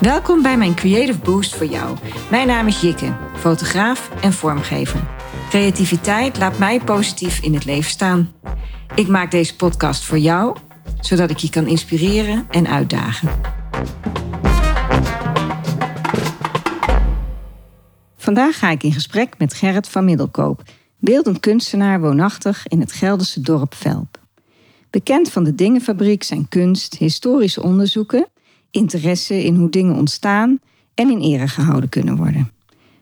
Welkom bij mijn Creative Boost voor jou. Mijn naam is Jikke, fotograaf en vormgever. Creativiteit laat mij positief in het leven staan. Ik maak deze podcast voor jou, zodat ik je kan inspireren en uitdagen. Vandaag ga ik in gesprek met Gerrit van Middelkoop, beeldend kunstenaar woonachtig in het Gelderse dorp Velp. Bekend van de Dingenfabriek zijn kunst, historische onderzoeken, interesse in hoe dingen ontstaan en in ere gehouden kunnen worden.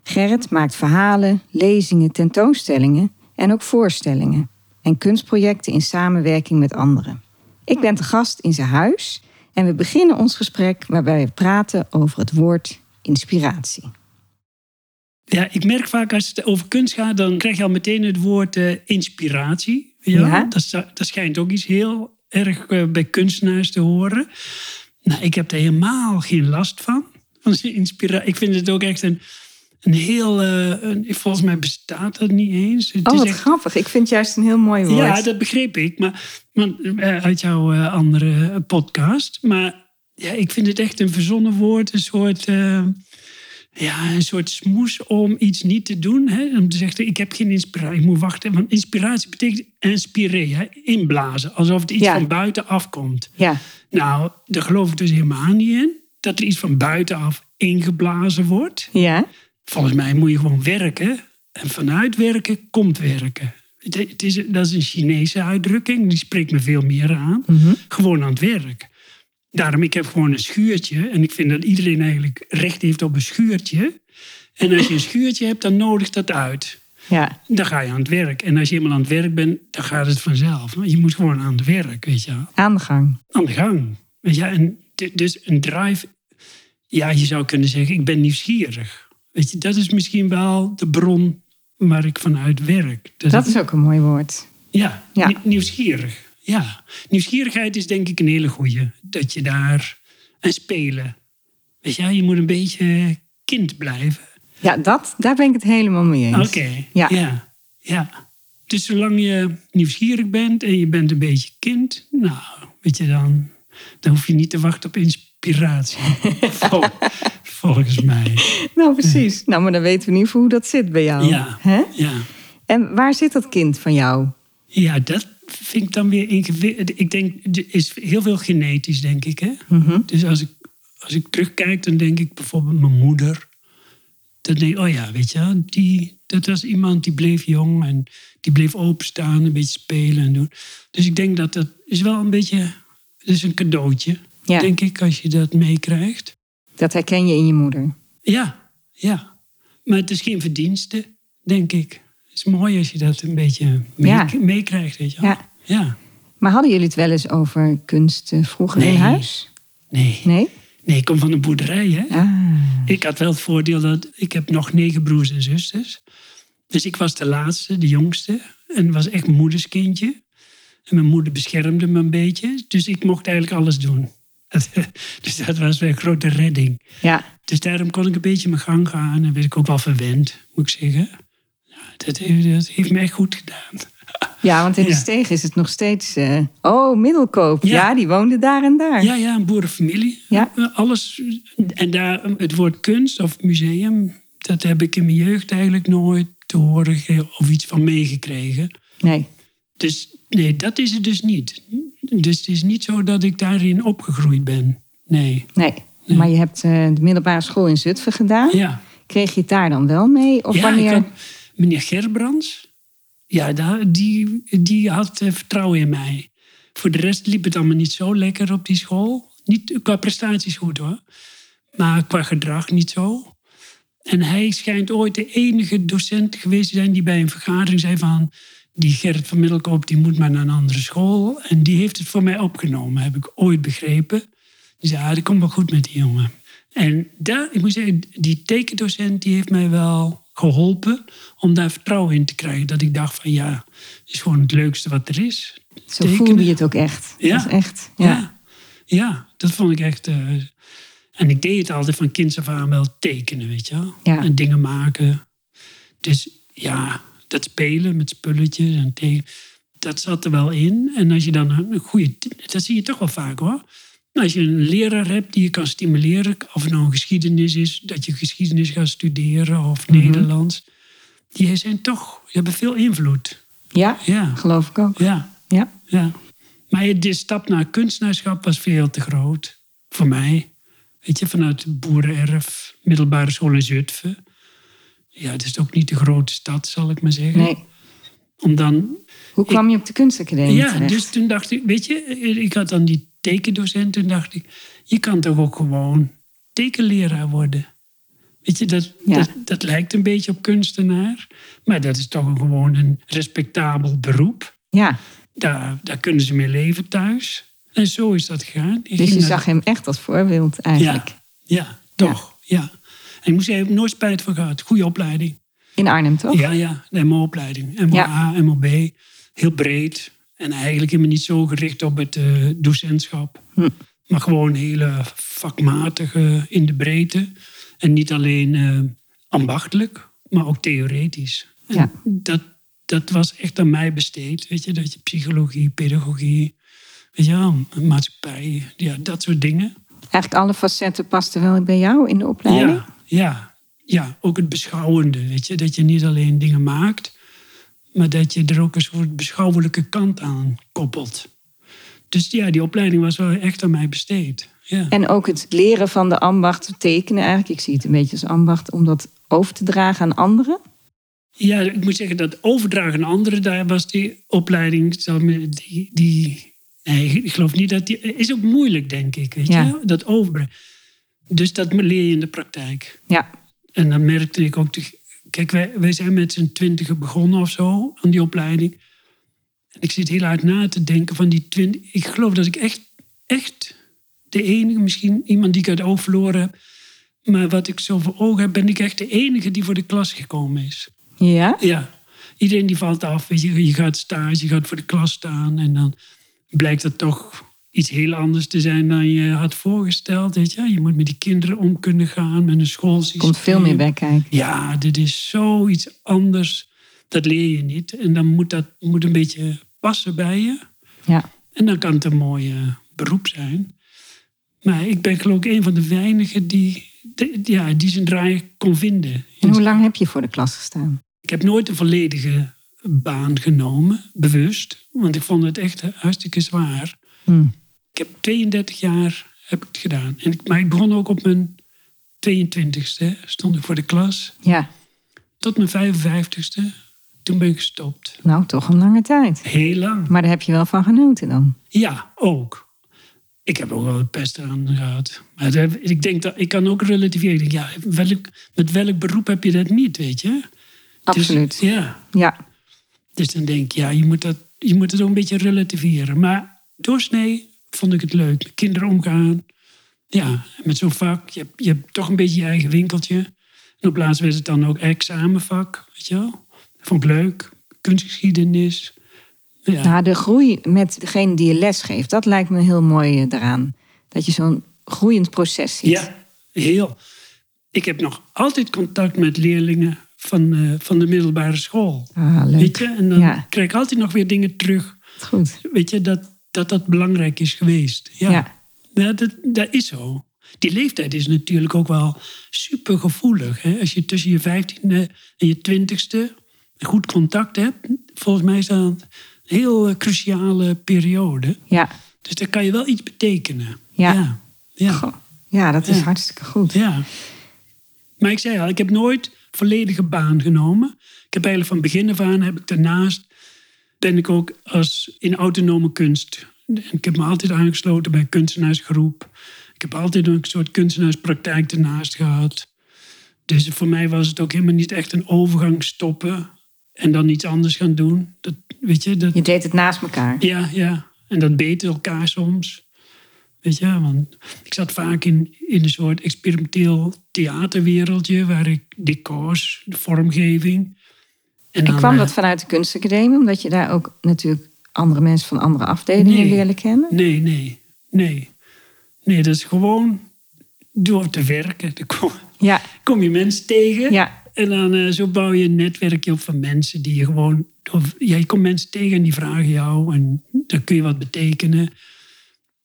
Gerrit maakt verhalen, lezingen, tentoonstellingen en ook voorstellingen en kunstprojecten in samenwerking met anderen. Ik ben te gast in zijn huis en we beginnen ons gesprek waarbij we praten over het woord inspiratie. Ja, ik merk vaak als het over kunst gaat, dan krijg je al meteen het woord uh, inspiratie. Ja, Ja. Dat, dat schijnt ook iets heel erg uh, bij kunstenaars te horen. Nou, ik heb er helemaal geen last van. van ik vind het ook echt een, een heel. Uh, een, volgens mij bestaat dat niet eens. Het oh, is wat echt, grappig. Ik vind het juist een heel mooi woord. Ja, dat begreep ik. Maar, maar uit jouw uh, andere podcast. Maar ja, ik vind het echt een verzonnen woord. Een soort. Uh, ja, een soort smoes om iets niet te doen. Hè? Om te zeggen, ik heb geen inspiratie. Ik moet wachten. Want inspiratie betekent inspireren. Hè? Inblazen. Alsof het iets Ja. van buiten afkomt. Ja, Nou, daar geloof ik dus helemaal niet in. Dat er iets van buitenaf ingeblazen wordt. ja, Volgens mij moet je gewoon werken. En vanuit werken komt werken. Het, het is, dat is een Chinese uitdrukking. Die spreekt me veel meer aan. Mhm. Gewoon aan het werk. Daarom, ik heb gewoon een schuurtje. En ik vind dat iedereen eigenlijk recht heeft op een schuurtje. En als je een schuurtje hebt, dan nodigt dat uit. Ja. Dan ga je aan het werk. En als je eenmaal aan het werk bent, dan gaat het vanzelf. Je moet gewoon aan het werk, weet je Aan de gang. aan de gang. Weet je, en dus een drive, ja, je zou kunnen zeggen, ik ben nieuwsgierig. Weet je, dat is misschien wel de bron waar ik vanuit werk. Dat is ook een mooi woord. ja, Ja. nie- nieuwsgierig. Ja, nieuwsgierigheid is denk ik een hele goeie. Dat je daar en spelen. Weet je, je moet een beetje kind blijven. Ja, dat, daar ben ik het helemaal mee eens. Oké, Ja. ja. ja, Dus zolang je nieuwsgierig bent en je bent een beetje kind, nou, weet je dan, dan hoef je niet te wachten op inspiratie. Vol- volgens mij. Nou, precies. Nou, maar dan weten we in ieder geval hoe dat zit bij jou. Ja. Hè? Ja. En waar zit dat kind van jou? ja, dat vind ik dan weer ingewikkeld. Ik denk, er is heel veel genetisch, denk ik. Hè? Mhm. Dus als ik, als ik terugkijk, dan denk ik bijvoorbeeld mijn moeder. Dan denk oh ja, weet je, wel, die, dat was iemand die bleef jong en die bleef openstaan, een beetje spelen en doen. Dus ik denk dat dat is wel een beetje, dat is een cadeautje, Ja. denk ik, als je dat meekrijgt. Dat herken je in je moeder. Ja, ja. Maar het is geen verdienste, denk ik. Het is mooi als je dat een beetje mee- meekrijgt, weet je wel. Ja. ja. Maar hadden jullie het wel eens over kunst eh, vroeger in huis? Nee. Nee? nee, ik kom van een boerderij, hè. Ah, Ik had wel het voordeel dat ik heb nog negen broers en zusters. Dus ik was de laatste, de jongste. En was echt moederskindje. En mijn moeder beschermde me een beetje. Dus ik mocht eigenlijk alles doen. Dus dat was weer een grote redding. ja. Dus daarom kon ik een beetje mijn gang gaan. En werd ik ook wel verwend, moet ik zeggen. Ja, dat, heeft, dat heeft me echt goed gedaan. Ja, want in de Ja. steeg is het nog steeds... eh, oh, Middelkoop. Ja. Ja. die woonde daar en daar. Ja, ja, een boerenfamilie. Ja. Alles. En daar het woord kunst of museum, dat heb ik in mijn jeugd eigenlijk nooit te horen of iets van meegekregen. Nee. Dus nee, dat is het dus niet. Dus het is niet zo dat ik daarin opgegroeid ben. Nee. nee. Maar je hebt eh, de middelbare school in Zutphen gedaan. Ja. Kreeg je het daar dan wel mee? Of ja, wanneer? had meneer Gerbrands. Ja, die, die had eh, vertrouwen in mij. Voor de rest liep het allemaal niet zo lekker op die school. Niet qua prestaties goed hoor. Maar qua gedrag niet zo. En hij schijnt ooit de enige docent geweest te zijn die bij een vergadering zei van... Die Gerrit van Middelkoop die moet maar naar een andere school. En die heeft het voor mij opgenomen, heb ik ooit begrepen. Die zei, ah, dat komt wel goed met die jongen. En daar, ik moet zeggen, die tekendocent die heeft mij wel geholpen om daar vertrouwen in te krijgen. Dat ik dacht van ja, het is gewoon het leukste wat er is. Zo voelde je het ook echt. Ja. Dat is echt. Ja. Ja. ja, dat vond ik echt. eh, en ik deed het altijd van kinds af aan wel tekenen, weet je wel. Ja. En dingen maken. Dus ja, dat spelen met spulletjes en tekenen, dat zat er wel in. En als je dan een goede, dat zie je toch wel vaak hoor. Nou, als je een leraar hebt die je kan stimuleren, of het nou een geschiedenis is, dat je geschiedenis gaat studeren of Nederlands, die zijn toch, die hebben veel invloed. Ja, Ja, geloof ik ook. ja, Ja. ja. Maar de stap naar kunstenaarschap was veel te groot voor mij. Weet je, vanuit boerenerf, middelbare school in Zutphen. Ja, het is ook niet de grote stad, zal ik maar zeggen. Nee. Om dan Hoe kwam je op de kunstacademie ja, terecht? dus toen dacht ik, weet je, ik had dan die tekendocent. Toen dacht ik, je kan toch ook gewoon tekenleraar worden. Weet je, dat, Ja. dat, dat lijkt een beetje op kunstenaar. Maar dat is toch een, gewoon een respectabel beroep. Ja, Daar, daar kunnen ze mee leven thuis. En zo is dat gegaan. Ik dus je naar- zag hem echt als voorbeeld eigenlijk. Ja, ja toch. Ja. En ik moest er nooit spijt van gehad. Goede opleiding. In Arnhem, toch? Ja, ja, de MO-opleiding. MOA, MOB, heel breed. En eigenlijk helemaal niet zo gericht op het eh, docentschap. Hm. Maar gewoon hele vakmatige in de breedte. En niet alleen eh, ambachtelijk, maar ook theoretisch. En Ja. dat, dat was echt aan mij besteed. Weet je, dat je psychologie, pedagogie, wel, maatschappij, ja, dat soort dingen. Eigenlijk alle facetten pasten wel bij jou in de opleiding? Ja, ja, ja, ook het beschouwende. Weet je? Dat je niet alleen dingen maakt, maar dat je er ook een soort beschouwelijke kant aan koppelt. Dus ja, die opleiding was wel echt aan mij besteed. Ja, En ook het leren van de ambacht tekenen eigenlijk. Ik zie het een beetje als ambacht om dat over te dragen aan anderen. ja ik moet zeggen dat overdragen aan anderen, daar was die opleiding, die, die nee, ik geloof niet dat die, is ook moeilijk, denk ik. Weet Ja. je? Dat overbrengen. Dus dat leer je in de praktijk. Ja, En dan merkte ik ook... De, kijk, wij, wij zijn met z'n twintigen begonnen of zo aan die opleiding. En ik zit heel hard na te denken van die twintig... Ik geloof dat ik echt, echt de enige, misschien iemand die ik uit het oog verloren heb... maar wat ik zo voor ogen heb, ben ik echt de enige die voor de klas gekomen is. ja. Ja, iedereen die valt af. Je, je gaat stage, je gaat voor de klas staan... en dan blijkt dat toch iets heel anders te zijn dan je had voorgesteld. Weet je? je moet met die kinderen om kunnen gaan, met een schoolsysteem. komt veel meer bij kijken. Ja, dit is zoiets anders. Dat leer je niet. En dan moet dat moet een beetje passen bij je. Ja. En dan kan het een mooi beroep zijn. Maar ik ben geloof ik een van de weinigen die, de- ja, die zijn draai kon vinden. En hoe lang heb je voor de klas gestaan? Ik heb nooit een volledige baan genomen, bewust. Want ik vond het echt hartstikke zwaar. Hm. Ik heb 32 jaar heb ik het gedaan. En ik, maar ik begon ook op mijn 22e. Stond ik voor de klas. Ja, Tot mijn 55ste. Toen ben ik gestopt. nou toch een lange tijd. Heel lang. Maar daar heb je wel van genoten dan. Ja, ook. Ik heb ook wel pest aan gehad. Maar ik denk dat ik kan ook relativeren. Ik denk, Ja, welk, met welk beroep heb je dat niet, weet je? Absoluut. Dus, ja, Ja, dus dan denk ik, ja, je moet, dat, je moet het ook een beetje relativeren. Maar doorsnee vond ik het leuk. Met kinderen omgaan. Ja, met zo'n vak. Je hebt, je hebt toch een beetje je eigen winkeltje. En op laatst werd het dan ook examenvak, weet je wel. Vond ik leuk. Kunstgeschiedenis. Ja. nou, de groei met degene die je les geeft, dat lijkt me heel mooi eh, daaraan. Dat je zo'n groeiend proces ziet. Ja, heel. Ik heb nog altijd contact met leerlingen van, eh, van de middelbare school. Ah, leuk. Weet je? En dan Ja. krijg ik altijd nog weer dingen terug. Goed. Weet je, dat dat, dat belangrijk is geweest. Ja, Ja. ja. dat, dat is zo. Die leeftijd is natuurlijk ook wel super gevoelig. Hè? Als je tussen je vijftiende en je twintigste goed contact hebt. Volgens mij is dat een heel eh, cruciale periode. Ja. Dus daar kan je wel iets betekenen. Ja. Ja, ja. Goh. Ja, dat is Ja. hartstikke goed. Ja. Maar ik zei al, ik heb nooit volledige baan genomen. Ik heb eigenlijk van begin af aan, heb ik daarnaast, ben ik ook als in autonome kunst. Ik heb me altijd aangesloten bij een kunstenaarsgroep. Ik heb altijd een soort kunstenaarspraktijk ernaast gehad. Dus voor mij was het ook helemaal niet echt een overgang stoppen en dan iets anders gaan doen. Dat, weet je, dat, Je deed het naast elkaar. ja, ja. En dat beter elkaar soms. Weet je, want ik zat vaak in, in een soort experimenteel theaterwereldje... waar ik decors, de vormgeving... En kwam eh, dat vanuit de kunstacademie, omdat je daar ook natuurlijk andere mensen van andere afdelingen Nee. leerde kennen? Nee, nee, nee. Nee, dat is gewoon door te werken. Dan kom, Ja, kom je mensen tegen. ja, En dan eh, zo bouw je een netwerkje op van mensen die je gewoon... Of, ja, je komt mensen tegen en die vragen jou. En dan kun je wat betekenen.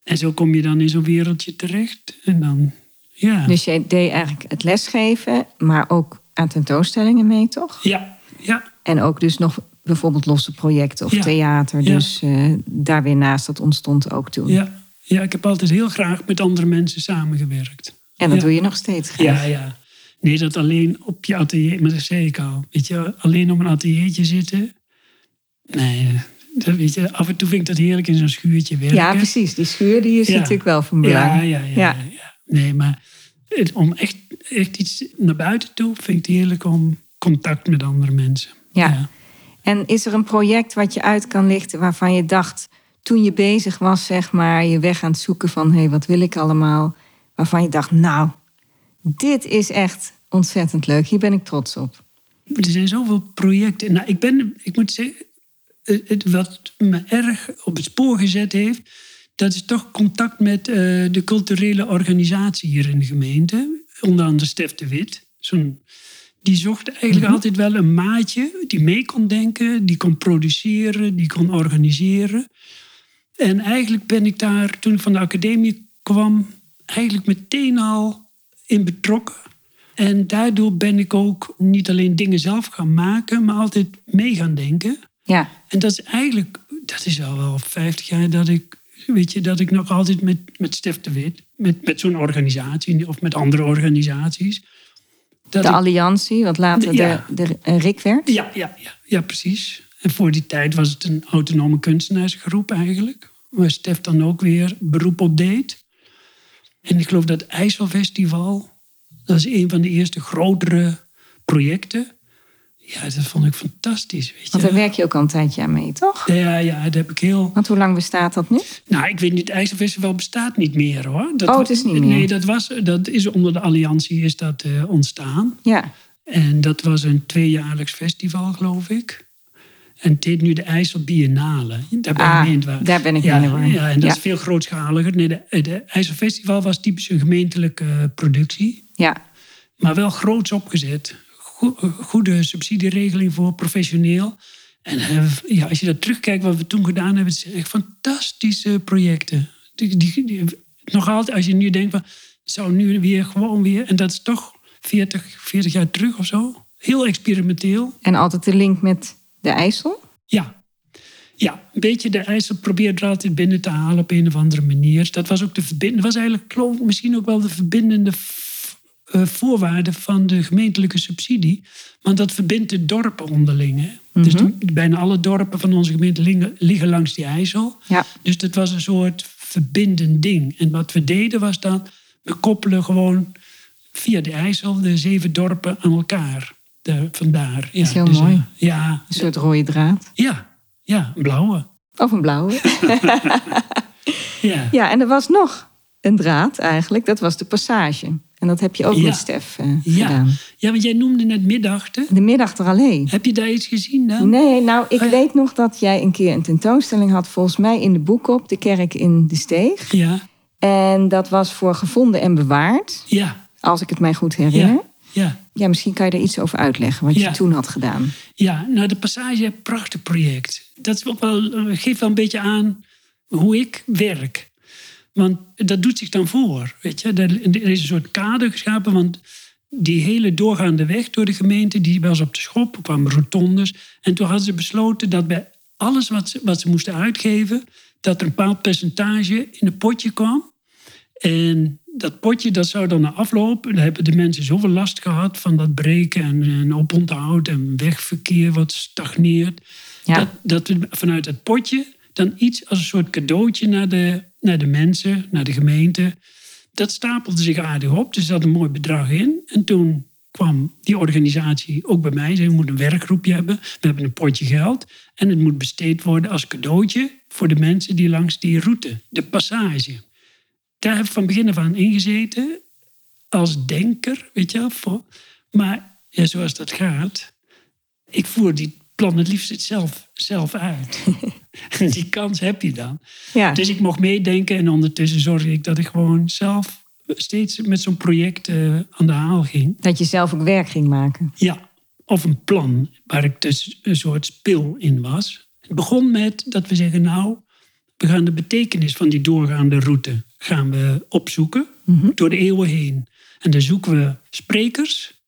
En zo kom je dan in zo'n wereldje terecht. En dan, ja. Dus jij deed eigenlijk het lesgeven, maar ook aan tentoonstellingen mee, toch? Ja, ja. En ook dus nog bijvoorbeeld losse projecten of Ja. theater. Ja. Dus eh, daar weer naast, dat ontstond ook toen. Ja. ja, ik heb altijd heel graag met andere mensen samengewerkt. En dat Ja. doe je nog steeds graag. Ja, ja. Nee, dat alleen op je atelier, maar dat zei ik al. Weet je, alleen op een ateliertje zitten. Nee, dat, weet je, af en toe vind ik dat heerlijk in zo'n schuurtje werken. Ja, precies. Die schuur die is natuurlijk wel van belang. Ja, ja, ja. ja. ja. Nee, maar het- om echt, echt iets naar buiten toe vind ik het heerlijk om contact met andere mensen. Ja. En is er een project wat je uit kan lichten waarvan je dacht, toen je bezig was, zeg maar, je weg aan het zoeken van hé, hey, wat wil ik allemaal? Waarvan je dacht, nou, dit is echt ontzettend leuk. Hier ben ik trots op. Er zijn zoveel projecten. Nou, ik ben, ik moet zeggen, wat me erg op het spoor gezet heeft, dat is toch contact met eh, de culturele organisatie hier in de gemeente. Onder andere Stef de Wit. Zo'n, die zocht eigenlijk altijd wel een maatje die mee kon denken, die kon produceren, die kon organiseren. En eigenlijk ben ik daar, toen ik van de academie kwam, eigenlijk meteen al in betrokken. En daardoor ben ik ook niet alleen dingen zelf gaan maken, maar altijd mee gaan denken. Ja, En dat is eigenlijk, dat is al wel 50 jaar dat ik, weet je, dat ik nog altijd met, met Stef de Wit, met, met zo'n organisatie of met andere organisaties. Dat de ik- Alliantie, wat later Ja. de, de eh, RIK werd. ja, ja, ja, ja, precies. En voor die tijd was het een autonome kunstenaarsgroep eigenlijk. Waar Stef dan ook weer beroep op deed. En ik geloof dat IJsselfestival, dat is een van de eerste grotere projecten. Ja, dat vond ik fantastisch, weet je. Want daar werk je ook al een tijdje aan mee, toch? Ja, ja, dat heb ik heel... Want hoe lang bestaat dat nu? Nou, ik weet niet, het IJsselfestival bestaat niet meer hoor. Dat, Oh, het is niet meer. Nee, dat, was, dat is onder de Alliantie is dat eh, ontstaan. Ja, En dat was een tweejaarlijks festival, geloof ik. En heet nu de IJssel Biennale. Daar ben, Ah, ik mee in waar. daar ben ik ja, mee in de. Ja, en dat Ja. is veel grootschaliger. Nee, de, de IJsselfestival was typisch een gemeentelijke eh, productie. ja. Maar wel groots opgezet. Go- goede subsidieregeling voor professioneel. En eh, ja, als je dat terugkijkt wat we toen gedaan hebben... het zijn echt fantastische projecten. Die, die, die- nog altijd, als je nu denkt van... zou nu weer gewoon weer... en dat is toch 40, 40 jaar terug of zo. Heel experimenteel. En altijd de link met de IJssel? Ja. Ja, een beetje de IJssel probeert er altijd binnen te halen op een of andere manier. Dat was ook de verbind- dat was eigenlijk geloof ik, misschien ook wel de verbindende voorwaarde van de gemeentelijke subsidie. Want dat verbindt de dorpen onderling. Hè? Dus de- bijna alle dorpen van onze gemeente liggen, liggen langs die IJssel. Ja. Dus dat was een soort verbindend ding. En wat we deden was dan, we koppelen gewoon via de IJssel de zeven dorpen aan elkaar. De, vandaar. Ja, is heel dus, eh, mooi. ja, Een soort rode draad. ja, ja, een blauwe. Of een blauwe. Ja. Ja, en er was nog een draad eigenlijk. Dat was de passage. En dat heb je ook Ja. met Stef eh, Ja. gedaan. ja, want jij noemde net middachten. De middag er alleen. Heb je daar iets gezien dan? Nee, nou, ik Oh ja. weet nog dat jij een keer een tentoonstelling had, volgens mij in de Boekop, de kerk in de Steeg. Ja, En dat was voor gevonden en bewaard, ja, als ik het mij goed herinner. ja, ja. Misschien kan je er iets over uitleggen, wat je toen had gedaan. Ja, nou de Passage, prachtig project. Dat is ook wel, eh, geeft wel een beetje aan hoe ik werk. Want dat doet zich dan voor, weet je. Er, is een soort kader geschapen, want die hele doorgaande weg door de gemeente, die was op de schop, er kwamen rotondes. En toen hadden ze besloten dat bij alles wat ze, wat ze moesten uitgeven, dat er een bepaald percentage in een potje kwam. En dat potje, dat zou dan na afloop, dan hebben de mensen zoveel last gehad van dat breken en, en oponthoud en wegverkeer wat stagneert. Ja. Dat, dat we vanuit het potje dan iets als een soort cadeautje naar de, naar de mensen, naar de gemeente. Dat stapelde zich aardig op, dus er zat een mooi bedrag in. En toen kwam die organisatie ook bij mij. Ze moeten een werkgroepje hebben. We hebben een potje geld. En het moet besteed worden als cadeautje voor de mensen die langs die route, de passage. Daar heb ik van begin af aan ingezeten. Als denker, weet je wel. Maar ja, zoals dat gaat. Ik voer die plan het liefst zelf, zelf uit. Die kans heb je dan. Ja, Dus ik mocht meedenken en ondertussen zorg ik dat ik gewoon zelf steeds met zo'n project eh, aan de haal ging. dat je zelf ook werk ging maken. Ja, of een plan waar ik dus een soort spil in was. Het begon met dat we zeggen, nou, we gaan de betekenis van die doorgaande route gaan we opzoeken door de eeuwen heen. En dan zoeken we sprekers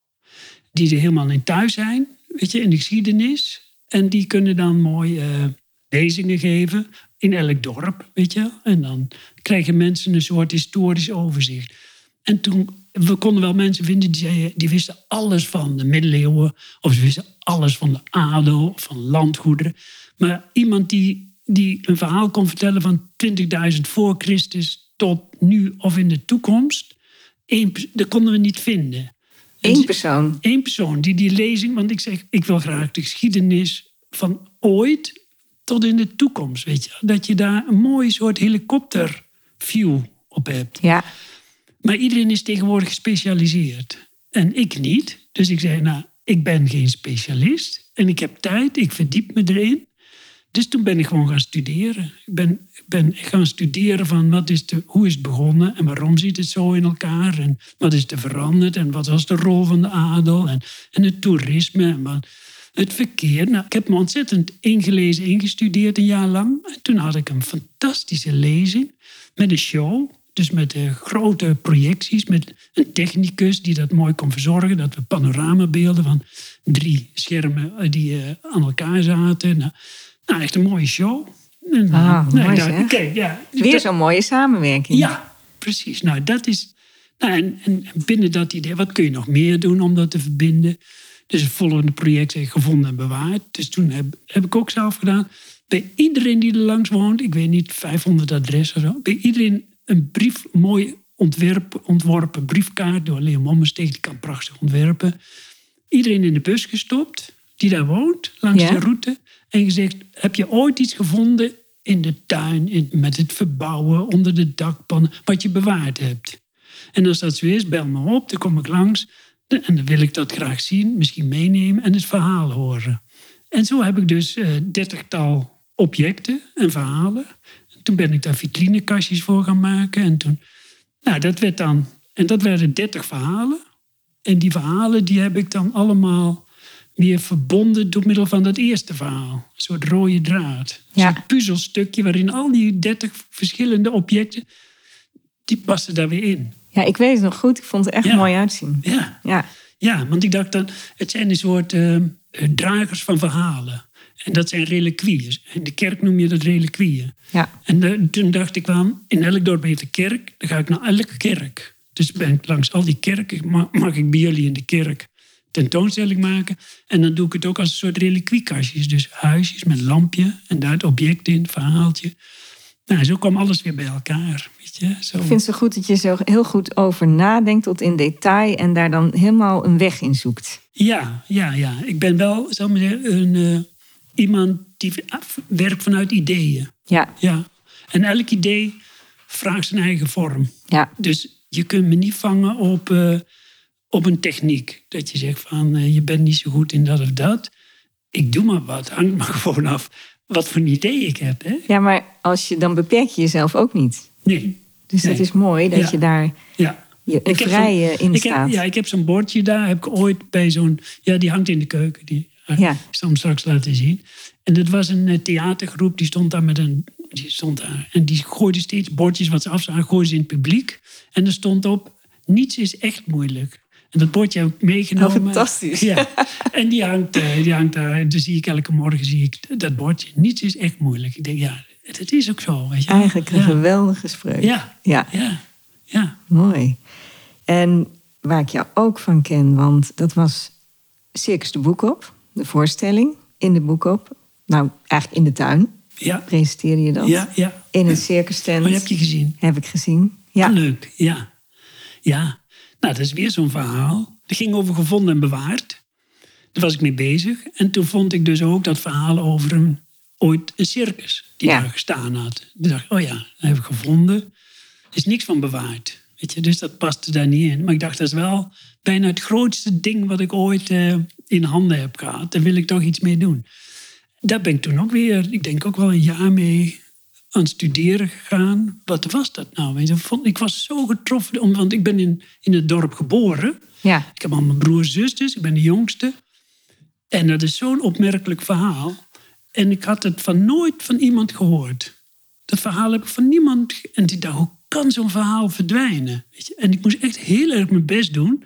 die er helemaal in thuis zijn, weet je, in de geschiedenis. En die kunnen dan mooi eh, lezingen geven in elk dorp, weet je. En dan krijgen mensen een soort historisch overzicht. En toen, we konden wel mensen vinden die die wisten alles van de middeleeuwen. Of ze wisten alles van de adel, van landgoederen. Maar iemand die, die een verhaal kon vertellen van 20.000 voor Christus tot nu of in de toekomst, dat konden we niet vinden. Eén persoon. Eén persoon die die lezing, want ik zeg, ik wil graag de geschiedenis van ooit tot in de toekomst, weet je. Dat je daar een mooi soort helikopterview op hebt. Ja. Maar iedereen is tegenwoordig gespecialiseerd. En ik niet. Dus ik zei, nou, ik ben geen specialist. En ik heb tijd, ik verdiep me erin. Dus toen ben ik gewoon gaan studeren. Ik ben, ben gaan studeren van wat is de, hoe is het begonnen en waarom zit het zo in elkaar en wat is er veranderd en wat was de rol van de adel en, en het toerisme en wat, het verkeer. Nou, ik heb me ontzettend ingelezen, ingestudeerd een jaar lang. En toen had ik een fantastische lezing met een show. Dus met uh, grote projecties, met een technicus die dat mooi kon verzorgen. Dat we panoramabeelden van drie schermen uh, die uh, aan elkaar zaten. Nou, nou, echt een mooie show. En, ah, nou, mooi dacht, okay, ja, Weer zo'n mooie samenwerking. Ja, precies. Nou, dat is... Nou, en, en binnen dat idee, wat kun je nog meer doen om dat te verbinden? Dus het volgende project is gevonden en bewaard. Dus toen heb, heb ik ook zelf gedaan. Bij iedereen die er langs woont, ik weet niet, 500 adressen of zo. Bij iedereen een brief, mooi ontwerp, ontworpen briefkaart door Leon Mommesteeg. Die kan prachtig ontwerpen. Iedereen in de bus gestopt die daar woont, langs Ja. de route. En gezegd, heb je ooit iets gevonden in de tuin, in, met het verbouwen, onder de dakpannen, wat je bewaard hebt? En als dat zo is, bel me op, dan kom ik langs. En dan wil ik dat graag zien, misschien meenemen en het verhaal horen. En zo heb ik dus eh, dertigtal objecten en verhalen. Toen ben ik daar vitrinekastjes voor gaan maken. En toen, nou, dat werd dan, en dat werden dertig verhalen. En die verhalen die heb ik dan allemaal weer verbonden door middel van dat eerste verhaal. Een soort rode draad. Een soort puzzelstukje waarin al die dertig verschillende objecten, die passen daar weer in. Ja, ik weet het nog goed. Ik vond het echt Ja. mooi uitzien. Ja, Ja. ja want ik dacht dat het zijn een soort eh, dragers van verhalen. En dat zijn reliquieën. In de kerk noem je dat reliquieën. Ja. En eh, toen dacht ik van, in elk dorp heeft een kerk. Dan ga ik naar elke kerk. Dus ben ik langs al die kerken, ma- mag ik bij jullie in de kerk tentoonstelling maken. En dan doe ik het ook als een soort reliquiekastjes. Dus huisjes met lampje en daar het object in, het verhaaltje. Nou, zo kwam alles weer bij elkaar. Weet je? Zo. Ik vind het zo goed dat je zo heel goed over nadenkt tot in detail en daar dan helemaal een weg in zoekt. Ja, ja, ja. Ik ben wel, zal maar zeggen, een, eh, iemand die werkt vanuit ideeën. Ja, Ja. En elk idee vraagt zijn eigen vorm. ja, Dus je kunt me niet vangen op, eh, op een techniek. Dat je zegt van eh, je bent niet zo goed in dat of dat. Ik doe maar wat. Hangt maar gewoon af wat voor een idee ik heb. Hè? ja, maar als je, dan beperk je jezelf ook niet. Nee. Dus dat Nee. is mooi dat Ja. je daar Ja. je, Ik vrije in heb- staat. ja, ik heb zo'n bordje daar. Heb ik ooit bij zo'n... Ja, die hangt in de keuken. Die, Ja. Ik zal hem straks laten zien. En dat was een eh, theatergroep. Die stond daar met een... Die stond daar. En die gooide steeds bordjes wat ze afzagen. Gooide ze in het publiek. En er stond op... Niets is echt moeilijk. En dat bordje heb ik meegenomen. Oh, fantastisch. Ja. En die hangt, eh, die hangt daar. Dus zie ik elke morgen zie ik dat bordje. Niets is echt moeilijk. Ik denk, ja, het is ook zo. Weet je. Eigenlijk een ja. geweldige spreuk. Ja, ja, ja, ja. mooi. En waar ik jou ook van ken, want dat was Circus de Boekop, de voorstelling in de Boekop. Nou, eigenlijk in de tuin Ja, presenteerde je dat. ja, ja. In een circus tent. Maar je hebt je gezien. Heb ik gezien. Ja, Ah, leuk, ja. Ja, nou, dat is weer zo'n verhaal. Dat ging over gevonden en bewaard. Daar was ik mee bezig. En toen vond ik dus ook dat verhaal over een, ooit een circus die Ja. daar gestaan had. Toen dacht ik, oh ja, dat heb ik gevonden. Er is niks van bewaard. Weet je, dus dat paste daar niet in. Maar ik dacht, dat is wel bijna het grootste ding wat ik ooit eh, in handen heb gehad. Daar wil ik toch iets mee doen. Daar ben ik toen ook weer, ik denk ook wel een jaar mee aan het studeren gegaan. Wat was dat nou? Ik was zo getroffen, want ik ben in, in het dorp geboren. ja, Ik heb allemaal broers en zusters, ik ben de jongste. En dat is zo'n opmerkelijk verhaal. En ik had het van nooit van iemand gehoord. Dat verhaal heb ik van niemand. En ik dacht, hoe kan zo'n verhaal verdwijnen? Weet je? En ik moest echt heel erg mijn best doen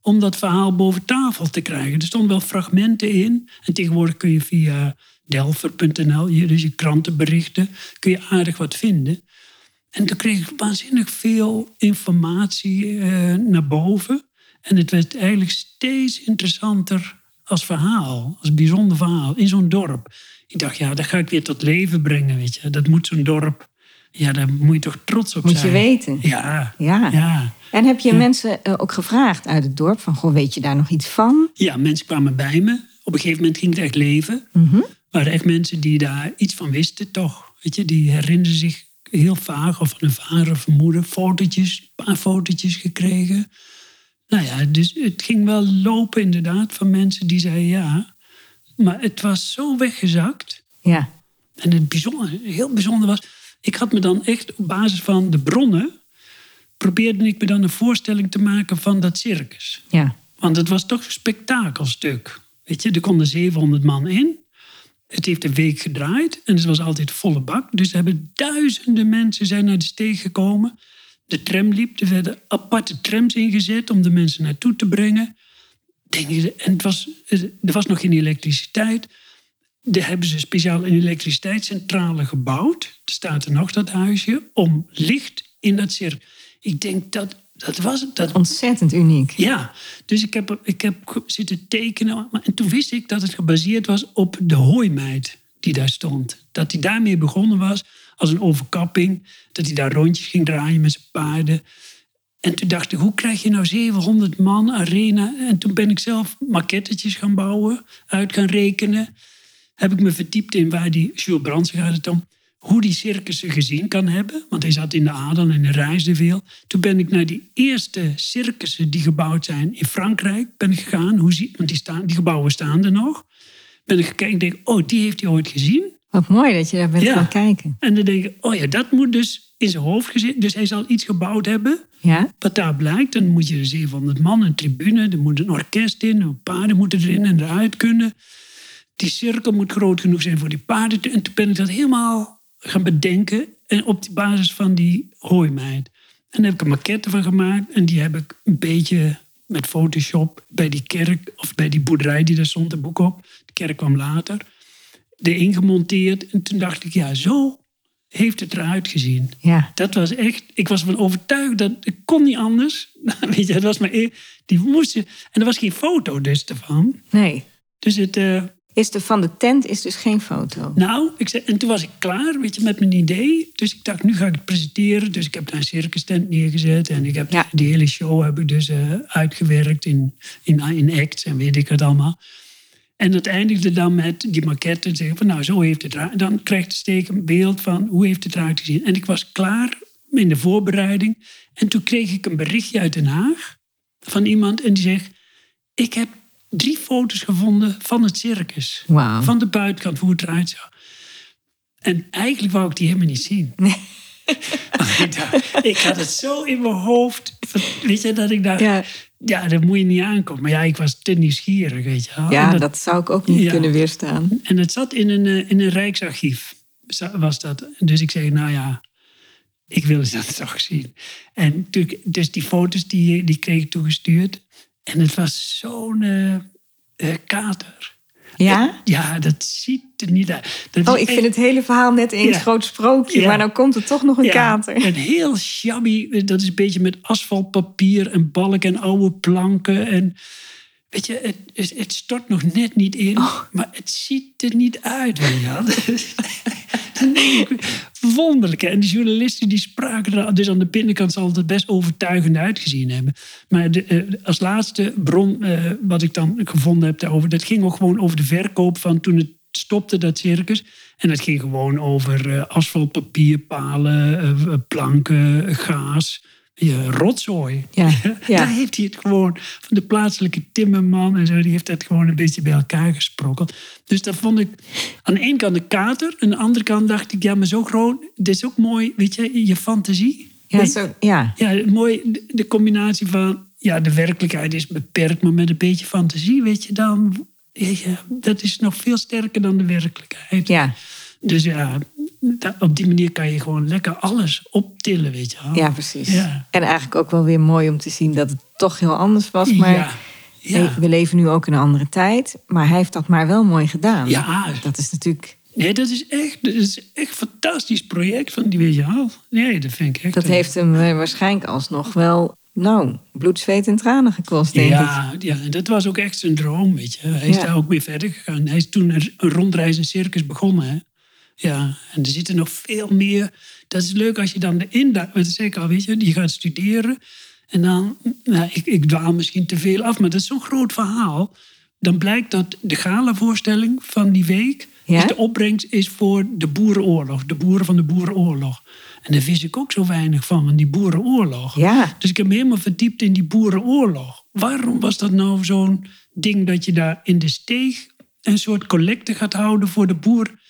om dat verhaal boven tafel te krijgen. Er stonden wel fragmenten in. En tegenwoordig kun je via delver.nl, dus je krantenberichten, kun je aardig wat vinden. En toen kreeg ik waanzinnig veel informatie eh, naar boven. En het werd eigenlijk steeds interessanter als verhaal, als bijzonder verhaal in zo'n dorp. Ik dacht, ja, dat ga ik weer tot leven brengen, weet je. Dat moet zo'n dorp, ja, daar moet je toch trots op Moet zijn. je weten. Ja, Ja. ja. En heb je mensen eh, ook gevraagd uit het dorp van, goh, weet je daar nog iets van? Ja, mensen kwamen bij me. Op een gegeven moment ging het echt leven. Er waren echt mensen die daar iets van wisten, toch. Weet je, die herinnerden zich heel vaag of van hun vader of hun moeder. Fotootjes, een paar fotootjes gekregen. Nou ja, dus het ging wel lopen inderdaad van mensen die zeiden ja. Maar het was zo weggezakt. Ja, En het bijzonder, heel bijzonder was, ik had me dan echt op basis van de bronnen, probeerde ik me dan een voorstelling te maken van dat circus. ja. Want het was toch een spektakelstuk. Weet je, er konden 700 man in. Het heeft een week gedraaid en het was altijd volle bak. Dus er hebben duizenden mensen zijn naar de steeg gekomen. De tram liep, er werden aparte trams ingezet om de mensen naartoe te brengen. En het was, er was nog geen elektriciteit. Daar hebben ze speciaal een elektriciteitscentrale gebouwd. Er staat er nog dat huisje. Om licht in dat circus. Ik denk dat dat was het. Dat Ontzettend uniek. ja, dus ik heb, ik heb zitten tekenen. En toen wist ik dat het gebaseerd was op de hooimeid die daar stond. Dat hij daarmee begonnen was als een overkapping. Dat hij daar rondjes ging draaien met zijn paarden. En toen dacht ik, hoe krijg je nou 700 man arena? En toen ben ik zelf maquettetjes gaan bouwen, uit gaan rekenen. Heb ik me verdiept in waar die, Jules Brandsen gaat het om, hoe die circussen gezien kan hebben. Want hij zat in de adel en hij reisde veel. Toen ben ik naar die eerste circussen die gebouwd zijn in Frankrijk ben ik gegaan. Hoe zie, want die, staan, die gebouwen staan er nog. Ben ik gekeken en denk, oh, die heeft hij ooit gezien. Wat mooi dat je daar bent Ja. gaan kijken. En dan denk ik, oh ja, dat moet dus in zijn hoofd gezeten. Dus hij zal iets gebouwd hebben. Ja, Wat daar blijkt, dan moet je 700 man, een tribune, er moet een orkest in, paarden moeten erin en eruit kunnen. Die cirkel moet groot genoeg zijn voor die paarden. En toen ben ik dat helemaal gaan bedenken en op die basis van die hooimeid. En daar heb ik een maquette van gemaakt en die heb ik een beetje met Photoshop bij die kerk of bij die boerderij die daar stond, een boek op. De kerk kwam later. Erin gemonteerd en toen dacht ik, ja, zo heeft het eruit gezien. ja. Dat was echt, ik was ervan overtuigd dat ik kon niet anders. Weet je, het was maar één, die moesten. En er was geen foto dus ervan. Nee. Dus het, eh, Is de, van de tent is dus geen foto. nou, ik zei, en toen was ik klaar, weet je, met mijn idee. Dus ik dacht, nu ga ik het presenteren. Dus ik heb daar een circus tent neergezet. En ik heb Ja. die hele show heb ik dus eh, uitgewerkt in, in, in acts en weet ik het allemaal. En dat eindigde dan met die maquette. En zeggen van, nou, zo heeft het eruit. Dan krijgt de steek een beeld van hoe heeft het eruit gezien. En ik was klaar in de voorbereiding. En toen kreeg ik een berichtje uit Den Haag van iemand. En die zegt, ik heb drie foto's gevonden van het circus. Wauw. Van de buitenkant, hoe het eruit zag. En eigenlijk wou ik die helemaal niet zien. Want ik, dacht, ik had het zo in mijn hoofd. Weet je, dat ik dacht, Ja. ja, dat moet je niet aankomen. Maar ja, ik was te nieuwsgierig, weet je wel. Ja, dat- dat zou ik ook niet Ja. kunnen weerstaan. en het zat in een, eh, in een rijksarchief, was dat. Dus ik zei, nou ja, ik wil dat toch zien. En dus die foto's die, die kreeg ik toegestuurd. En het was zo'n eh, eh, kater. Ja? Ja, dat ziet er niet uit. Dat Oh, ik echt- vind het hele verhaal net één Ja. groot sprookje. Ja. Maar nou komt er toch nog een ja, kater. Een heel shabby, dat is een beetje met asfaltpapier en balk en oude planken. En weet je, het, het, het stort nog net niet in, Oh. maar het ziet er niet uit. Ik, wonderlijk. hè. En die journalisten die spraken er, dus aan de binnenkant zal het best overtuigend uitgezien hebben. Maar de, eh, als laatste bron eh, wat ik dan gevonden heb daarover, dat ging ook gewoon over de verkoop van toen het stopte, dat circus. En dat ging gewoon over eh, asfaltpapier, palen, eh, planken, gaas. Ja, rotzooi. Ja, ja. Daar heeft hij het gewoon van de plaatselijke timmerman en zo, die heeft dat gewoon een beetje bij elkaar gesprokkeld. Dus dat vond ik aan de ene kant de kater, aan de andere kant dacht ik, ja, maar zo groot, dit is ook mooi, weet je, je fantasie. Ja, zo, ja. ja, mooi de, de combinatie van, ja, de werkelijkheid is beperkt, maar met een beetje fantasie, weet je, dan, je, dat is nog veel sterker dan de werkelijkheid. ja. Dus ja, op die manier kan je gewoon lekker alles optillen, weet je wel. Ja, precies. Ja. En eigenlijk ook wel weer mooi om te zien dat het toch heel anders was. Maar ja. Ja. we leven nu ook in een andere tijd. Maar hij heeft dat maar wel mooi gedaan. Ja. Dat is natuurlijk... Nee, dat is echt, dat is echt een fantastisch project van die weet je wel. Nee, dat vind ik echt. Dat heeft hem eh, waarschijnlijk alsnog wel... Nou, bloed, zweet en tranen gekost, denk ik. ja, ja, en dat was ook echt zijn droom, weet je. Hij is Ja. daar ook mee verder gegaan. Hij is toen een rondreizend circus begonnen, hè. Ja, en er zitten nog veel meer. Dat is leuk als je dan de zeg ik al, weet je, je gaat studeren. En dan... Nou, ik, ik dwaal misschien te veel af, maar dat is zo'n groot verhaal. Dan blijkt dat de galavoorstelling van die week... Ja? De opbrengst is voor de boerenoorlog. De boeren van de boerenoorlog. En daar wist ik ook zo weinig van, van die boerenoorlog. Ja. Dus ik heb me helemaal verdiept in die boerenoorlog. Waarom was dat nou zo'n ding dat je daar in de steeg een soort collecte gaat houden voor de boer?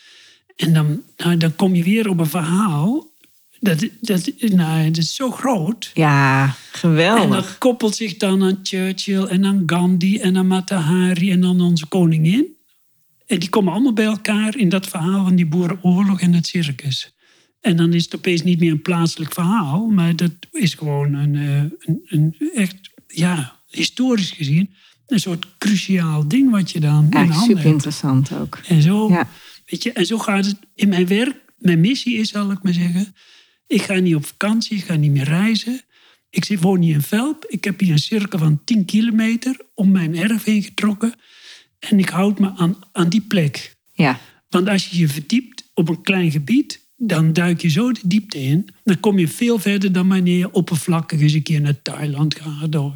En dan, nou, dan kom je weer op een verhaal. Dat, dat, nou, dat is zo groot. Ja, En geweldig. dat koppelt zich dan aan Churchill en aan Gandhi en aan Matahari en aan onze koningin. En die komen allemaal bij elkaar in dat verhaal van die boerenoorlog en het circus. En dan is het opeens niet meer een plaatselijk verhaal, maar dat is gewoon een, eh, een, een echt, ja, historisch gezien, een soort cruciaal ding wat je dan in handen super hebt. interessant ook. En zo, Ja. Weet je, en zo gaat het in mijn werk. Mijn missie is, zal ik maar zeggen, ik ga niet op vakantie, ik ga niet meer reizen. Ik zit, woon hier in Velp. Ik heb hier een cirkel van 10 kilometer om mijn erf heen getrokken. En ik houd me aan, aan die plek. Ja, Want als je je verdiept op een klein gebied, dan duik je zo de diepte in. Dan kom je veel verder dan wanneer je oppervlakkig eens een keer naar Thailand gaat. Of,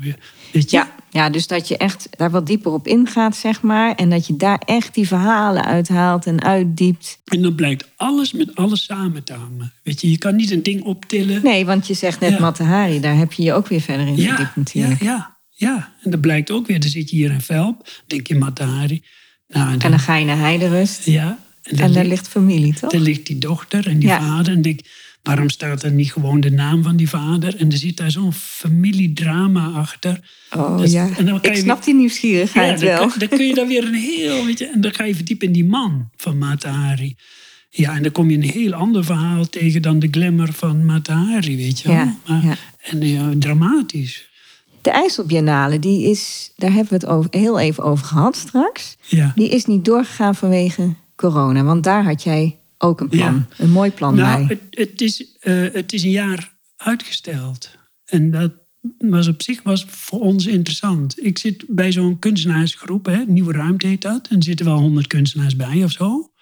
weet je? ja. ja, dus dat je echt daar wat dieper op ingaat, zeg maar. En dat je daar echt die verhalen uithaalt en uitdiept. En dan blijkt alles met alles samen te hangen. Weet je, je kan niet een ding optillen. Nee, want je zegt net Ja. Matahari, daar heb je je ook weer verder in verdiept ja, natuurlijk. ja, ja. En dat blijkt ook weer. Dan zit je hier in Velp, denk je Matahari. Nou, en En dan ga je naar Heiderust. ja, en daar ligt- ligt familie, toch? Daar ligt die dochter en die Ja. vader. En denk, waarom staat er niet gewoon de naam van die vader? En er zit daar zo'n familiedrama achter. Oh Dus- ja, en dan kan ik je snap die nieuwsgierigheid dan, wel. dan kun je dan weer een heel... Weet je, en dan ga je verdiepen in die man van Matahari. Ja, en dan kom je een heel ander verhaal tegen dan de glamour van Matahari, weet je wel. Ja, Maar- ja. En ja, dramatisch. De IJsselbiennale, die is, daar hebben we het over, heel even over gehad straks. Ja. Die is niet doorgegaan vanwege corona. Want daar had jij ook een plan. Ja. Een mooi plan Nou, bij. het, het, is, eh, het is een jaar uitgesteld. En dat was op zich was voor ons interessant. Ik zit bij zo'n kunstenaarsgroep, hè, Nieuwe Ruimte heet dat. En er zitten wel honderd kunstenaars bij of zo.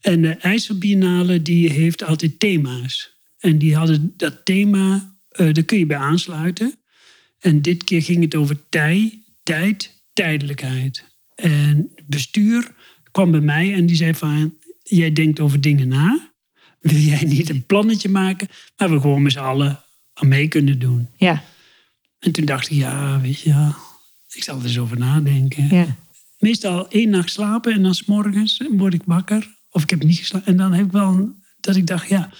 En de IJsselbiennale die heeft altijd thema's. En die hadden dat thema, eh daar kun je bij aansluiten. En dit keer ging het over tij, tijd, tijdelijkheid. En bestuur kwam bij mij en die zei van... Jij denkt over dingen na. Wil jij niet een plannetje maken... waar we gewoon met z'n allen aan mee kunnen doen? Ja, En toen dacht ik, ja, weet je... ja, ik zal er eens over nadenken. ja. Meestal één nacht slapen en dan s'morgens word ik wakker. Of ik heb niet geslapen. En dan heb ik wel een- dat ik dacht, ja...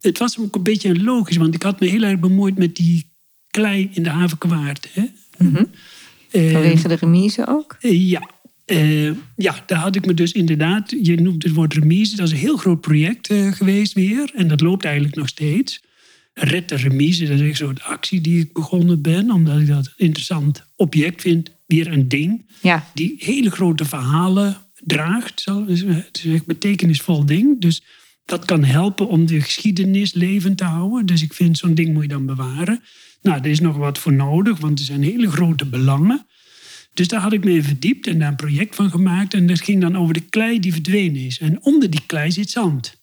Het was ook een beetje logisch, want ik had me heel erg bemoeid met die klei in de havenkwaard. Hè? Eh, Vanwege de remise ook. ja. Eh, ja, daar had ik me dus inderdaad, je noemt het woord remise, dat is een heel groot project eh, geweest weer. En dat loopt eigenlijk nog steeds. Red de remise, dat is een soort actie die ik begonnen ben, omdat ik dat een interessant object vind. Weer een ding Ja, die hele grote verhalen draagt. Zo. Het is een betekenisvol ding. Dus dat kan helpen om de geschiedenis levend te houden. Dus ik vind zo'n ding moet je dan bewaren. Nou, er is nog wat voor nodig, want er zijn hele grote belangen. Dus daar had ik me in verdiept en daar een project van gemaakt. En dat ging dan over de klei die verdwenen is. En onder die klei zit zand.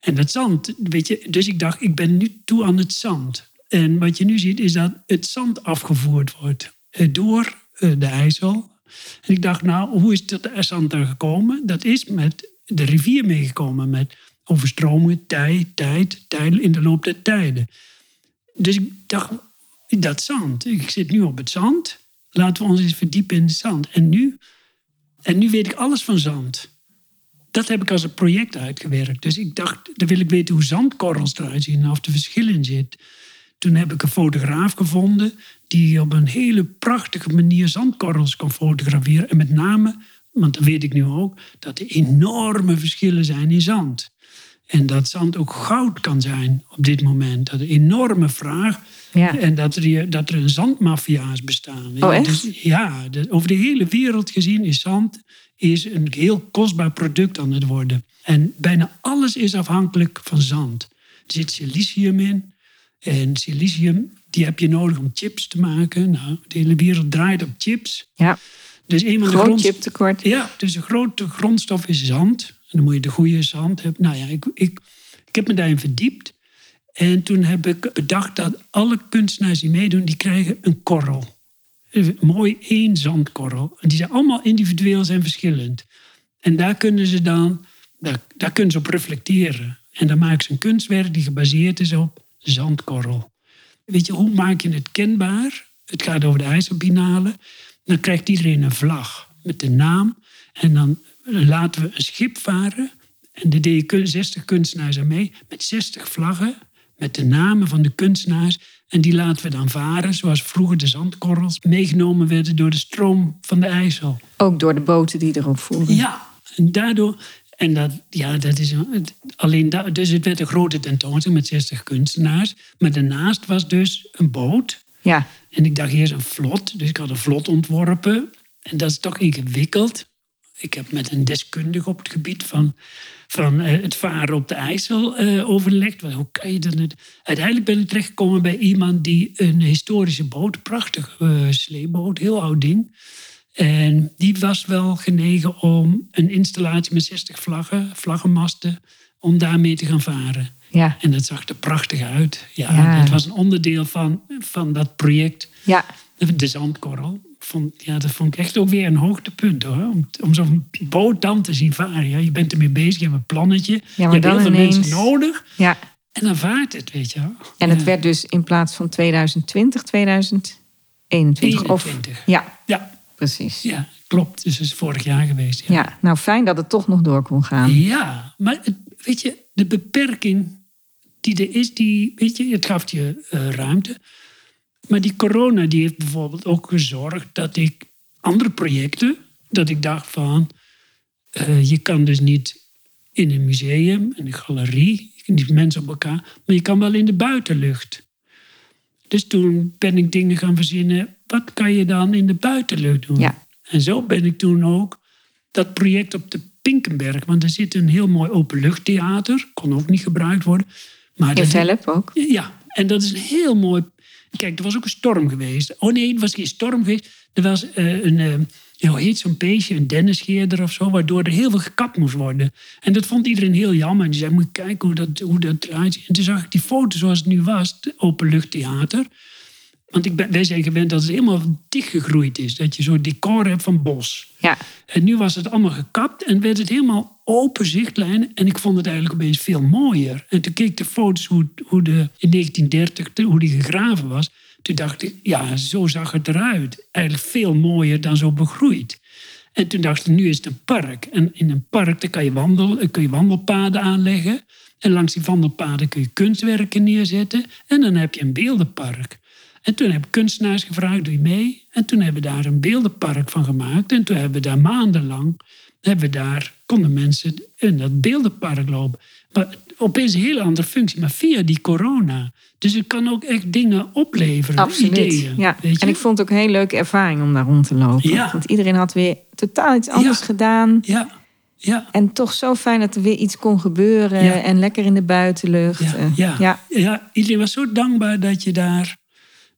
En dat zand, weet je, dus ik dacht, ik ben nu toe aan het zand. En wat je nu ziet, is dat het zand afgevoerd wordt eh, door eh, de IJssel. En ik dacht, nou, hoe is dat zand er gekomen? Dat is met de rivier meegekomen, met overstromingen, tijd, tijd, tijd in de loop der tijden. Dus ik dacht, dat zand, ik zit nu op het zand. Laten we ons eens verdiepen in zand. En nu, en nu weet ik alles van zand. Dat heb ik als een project uitgewerkt. Dus ik dacht, dan wil ik weten hoe zandkorrels eruit zien en of er verschil in zit. Toen heb ik een fotograaf gevonden die op een hele prachtige manier zandkorrels kon fotograferen. En met name Want dan weet ik nu ook dat er enorme verschillen zijn in zand. En dat zand ook goud kan zijn op dit moment. Dat er enorme vraag Ja. en dat er, dat er een zandmafia's bestaan. Oh, echt? Dus, ja, de- over de hele wereld gezien is zand is een heel kostbaar product aan het worden. En bijna alles is afhankelijk van zand. Er zit silicium in. En silicium, die heb je nodig om chips te maken. Nou, de hele wereld draait op chips. Ja, Dus een van de groot grond- chiptekort. ja, dus de grote grondstof is zand. En dan moet je de goede zand hebben. Nou ja, ik, ik, ik heb me daarin verdiept. En toen heb ik bedacht dat alle kunstenaars die meedoen, die krijgen een korrel. Een mooi één zandkorrel. Die zijn allemaal individueel en verschillend. En daar kunnen ze dan daar, daar kunnen ze op reflecteren. En dan maken ze een kunstwerk die gebaseerd is op zandkorrel. Weet je, hoe maak je het kenbaar? Het gaat over de IJsselbinalen. Dan krijgt iedereen een vlag met de naam. En dan laten we een schip varen. En er deden kun- 60 kunstenaars aan mee. Met 60 vlaggen. Met de namen van de kunstenaars. En die laten we dan varen. Zoals vroeger de zandkorrels meegenomen werden door de stroom van de IJssel. Ook door de boten die erop voeren. Ja, en daardoor. En dat, ja, dat is alleen dus het werd een grote tentoonstelling met 60 kunstenaars. Maar daarnaast was dus een boot. Ja, En ik dacht eerst een vlot. Dus ik had een vlot ontworpen. En dat is toch ingewikkeld. Ik heb met een deskundige op het gebied van, van eh, het varen op de IJssel eh, overlegd. Hoe kan je dan het... Uiteindelijk ben ik terechtgekomen bij iemand die een historische boot, prachtig eh sleeboot, heel oud ding. En die was wel genegen om een installatie met 60 vlaggen, vlaggenmasten, om daarmee te gaan varen. ja, En dat zag er prachtig uit. Ja, Ja. Het was een onderdeel van, van dat project, ja. de zandkorrel. Vond, ja, dat vond ik echt ook weer een hoogtepunt hoor. Om, om zo'n boot dan te zien varen. Ja, je bent ermee bezig, je hebt een plannetje. maar je hebt dan heel veel ineens- mensen nodig. ja. En dan vaart het, weet je wel. En het werd dus in plaats van 2020, 2021. Of, 21. ja, Ja, precies. ja, klopt. Dus het is vorig jaar geweest. Ja, Ja, nou fijn dat het toch nog door kon gaan. Ja, maar het, weet je, de beperking die er is, die, weet je, het gaf je eh, ruimte. Maar die corona die heeft bijvoorbeeld ook gezorgd dat ik andere projecten, dat ik dacht van, eh, je kan dus niet in een museum, in een galerie, niet mensen op elkaar, maar je kan wel in de buitenlucht. Dus toen ben ik dingen gaan verzinnen, wat kan je dan in de buitenlucht doen? Ja. En zo ben ik toen ook dat project op de Pinkenberg, want er zit een heel mooi openluchttheater, kon ook niet gebruikt worden. Maar In dat- ook. ja, en dat is een heel mooi. Kijk, er was ook een storm geweest. Oh nee, er was geen storm geweest. Er was eh, een, ja, hoe heet zo'n beestje, een dennisscheerder of zo, waardoor er heel veel gekapt moest worden. En dat vond iedereen heel jammer. En die zei: Moet je kijken hoe dat, hoe dat eruit ziet. En toen zag ik die foto zoals het nu was, het openluchttheater. Want ik ben, wij zijn gewend dat het helemaal dichtgegroeid is. Dat je zo'n decor hebt van bos. Ja, En nu was het allemaal gekapt en werd het helemaal open zichtlijnen. En ik vond het eigenlijk opeens veel mooier. En toen keek ik de foto's hoe, hoe de, in 1930 te- hoe die gegraven was. Toen dacht ik, ja, zo zag het eruit. Eigenlijk veel mooier dan zo begroeid. En toen dacht ik, nu is het een park. En in een park daar kan je, wandel, kun je wandelpaden aanleggen. En langs die wandelpaden kun je kunstwerken neerzetten. En dan heb je een beeldenpark. En toen heb ik kunstenaars gevraagd, doe je mee? En toen hebben we daar een beeldenpark van gemaakt. En toen hebben we daar maandenlang, hebben we daar, konden mensen in dat beeldenpark lopen. Maar opeens een hele andere functie, maar via die corona. Dus het kan ook echt dingen opleveren, absoluut. ideeën. ja. weet je? En ik vond het ook een hele leuke ervaring om daar rond te lopen. Ja. Want iedereen had weer totaal iets anders Ja. gedaan. Ja, ja. En toch zo fijn dat er weer iets kon gebeuren. Ja. En lekker in de buitenlucht. Ja, Eh, ja. ja. Ja, iedereen was zo dankbaar dat je daar,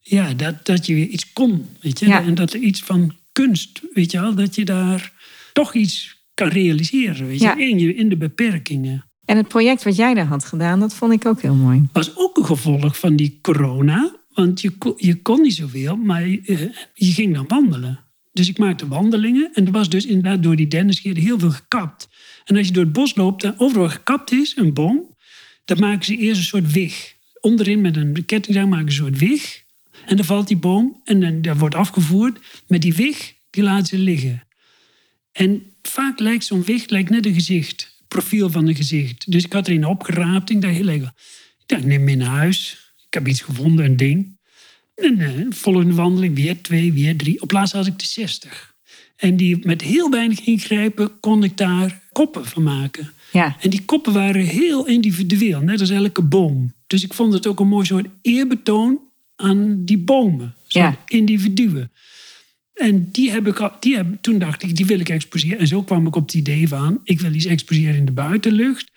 ja, dat, dat je weer iets kon, weet je. En dat er iets van kunst, weet je wel, dat je daar toch iets kan realiseren, weet je, Ja. in, je, in de beperkingen. En het project wat jij daar had gedaan, dat vond ik ook heel mooi. Was ook een gevolg van die corona, want je, kon- je kon niet zoveel, maar eh, je ging dan wandelen. Dus ik maakte wandelingen en er was dus inderdaad door die dennisgeer heel veel gekapt. En als je door het bos loopt en overal gekapt is, een boom, dan maken ze eerst een soort wig. Onderin met een kettingzaag maken ze een soort wig. En dan valt die boom en dan, dat wordt afgevoerd. Met die wig, die laten ze liggen. En vaak lijkt zo'n wig lijkt net een gezicht. Profiel van een gezicht. Dus ik had er een opgeraapt. Ik dacht heel. Ik dacht, neem mee naar huis. Ik heb iets gevonden, een ding. En eh, volgende wandeling, weer twee, weer drie. Op laatst had ik de 60. En die met heel weinig ingrijpen kon ik daar koppen van maken. Ja. En die koppen waren heel individueel, net als elke boom. Dus ik vond het ook een mooi soort eerbetoon aan die bomen. Ja. individuen. En die heb ik al, die heb, toen dacht ik, die wil ik exposeren. En zo kwam ik op het idee van, ik wil iets exposeren in de buitenlucht.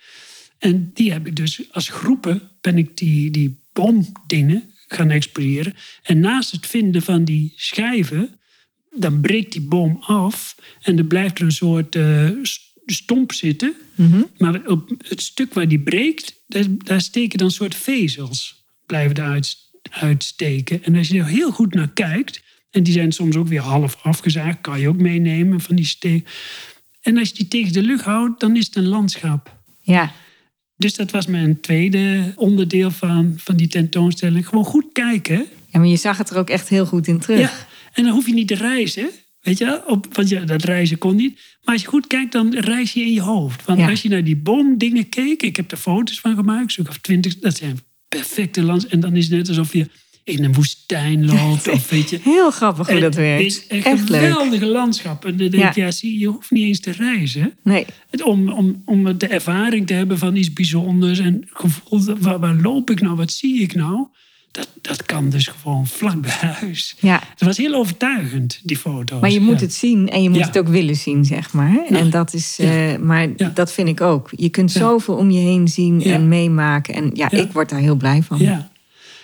En die heb ik dus als groepen, ben ik die, die boomdingen gaan exposeren. En naast het vinden van die schijven, dan breekt die boom af. En er blijft er een soort st- stomp zitten. Maar op het stuk waar die breekt, daar, daar steken dan soort vezels. Blijven eruit uitsteken. En als je er heel goed naar kijkt, en die zijn soms ook weer half afgezaagd, kan je ook meenemen van die steek. En als je die tegen de lucht houdt, dan is het een landschap. Ja. Dus dat was mijn tweede onderdeel van, van die tentoonstelling. Gewoon goed kijken. ja, maar je zag het er ook echt heel goed in terug. Ja. En dan hoef je niet te reizen. Weet je, wel? op, want ja, dat reizen kon niet. Maar als je goed kijkt, dan reis je in je hoofd. Want Ja. als je naar die boomdingen keek, ik heb er foto's van gemaakt, zo'n of twintig, dat zijn perfecte lands. En dan is het net alsof je in een woestijn loopt. Of weet je. Heel grappig hoe dat Het werkt. is een echt leuk. geweldige landschap. En dan denk Ja. ja, zie je, hoeft niet eens te reizen. Nee. Het- Om, om, om de ervaring te hebben van iets bijzonders en gevoel, waar, waar loop ik nou, wat zie ik nou? Dat, dat kan dus gewoon vlak bij huis. Ja. Het was heel overtuigend, die foto's. Maar je moet Ja. het zien en je moet Ja. het ook willen zien, zeg maar. En dat is, eh, maar dat vind ik ook. Je kunt zoveel om je heen zien en meemaken. En ja, Ja. ik word daar heel blij van. Ja.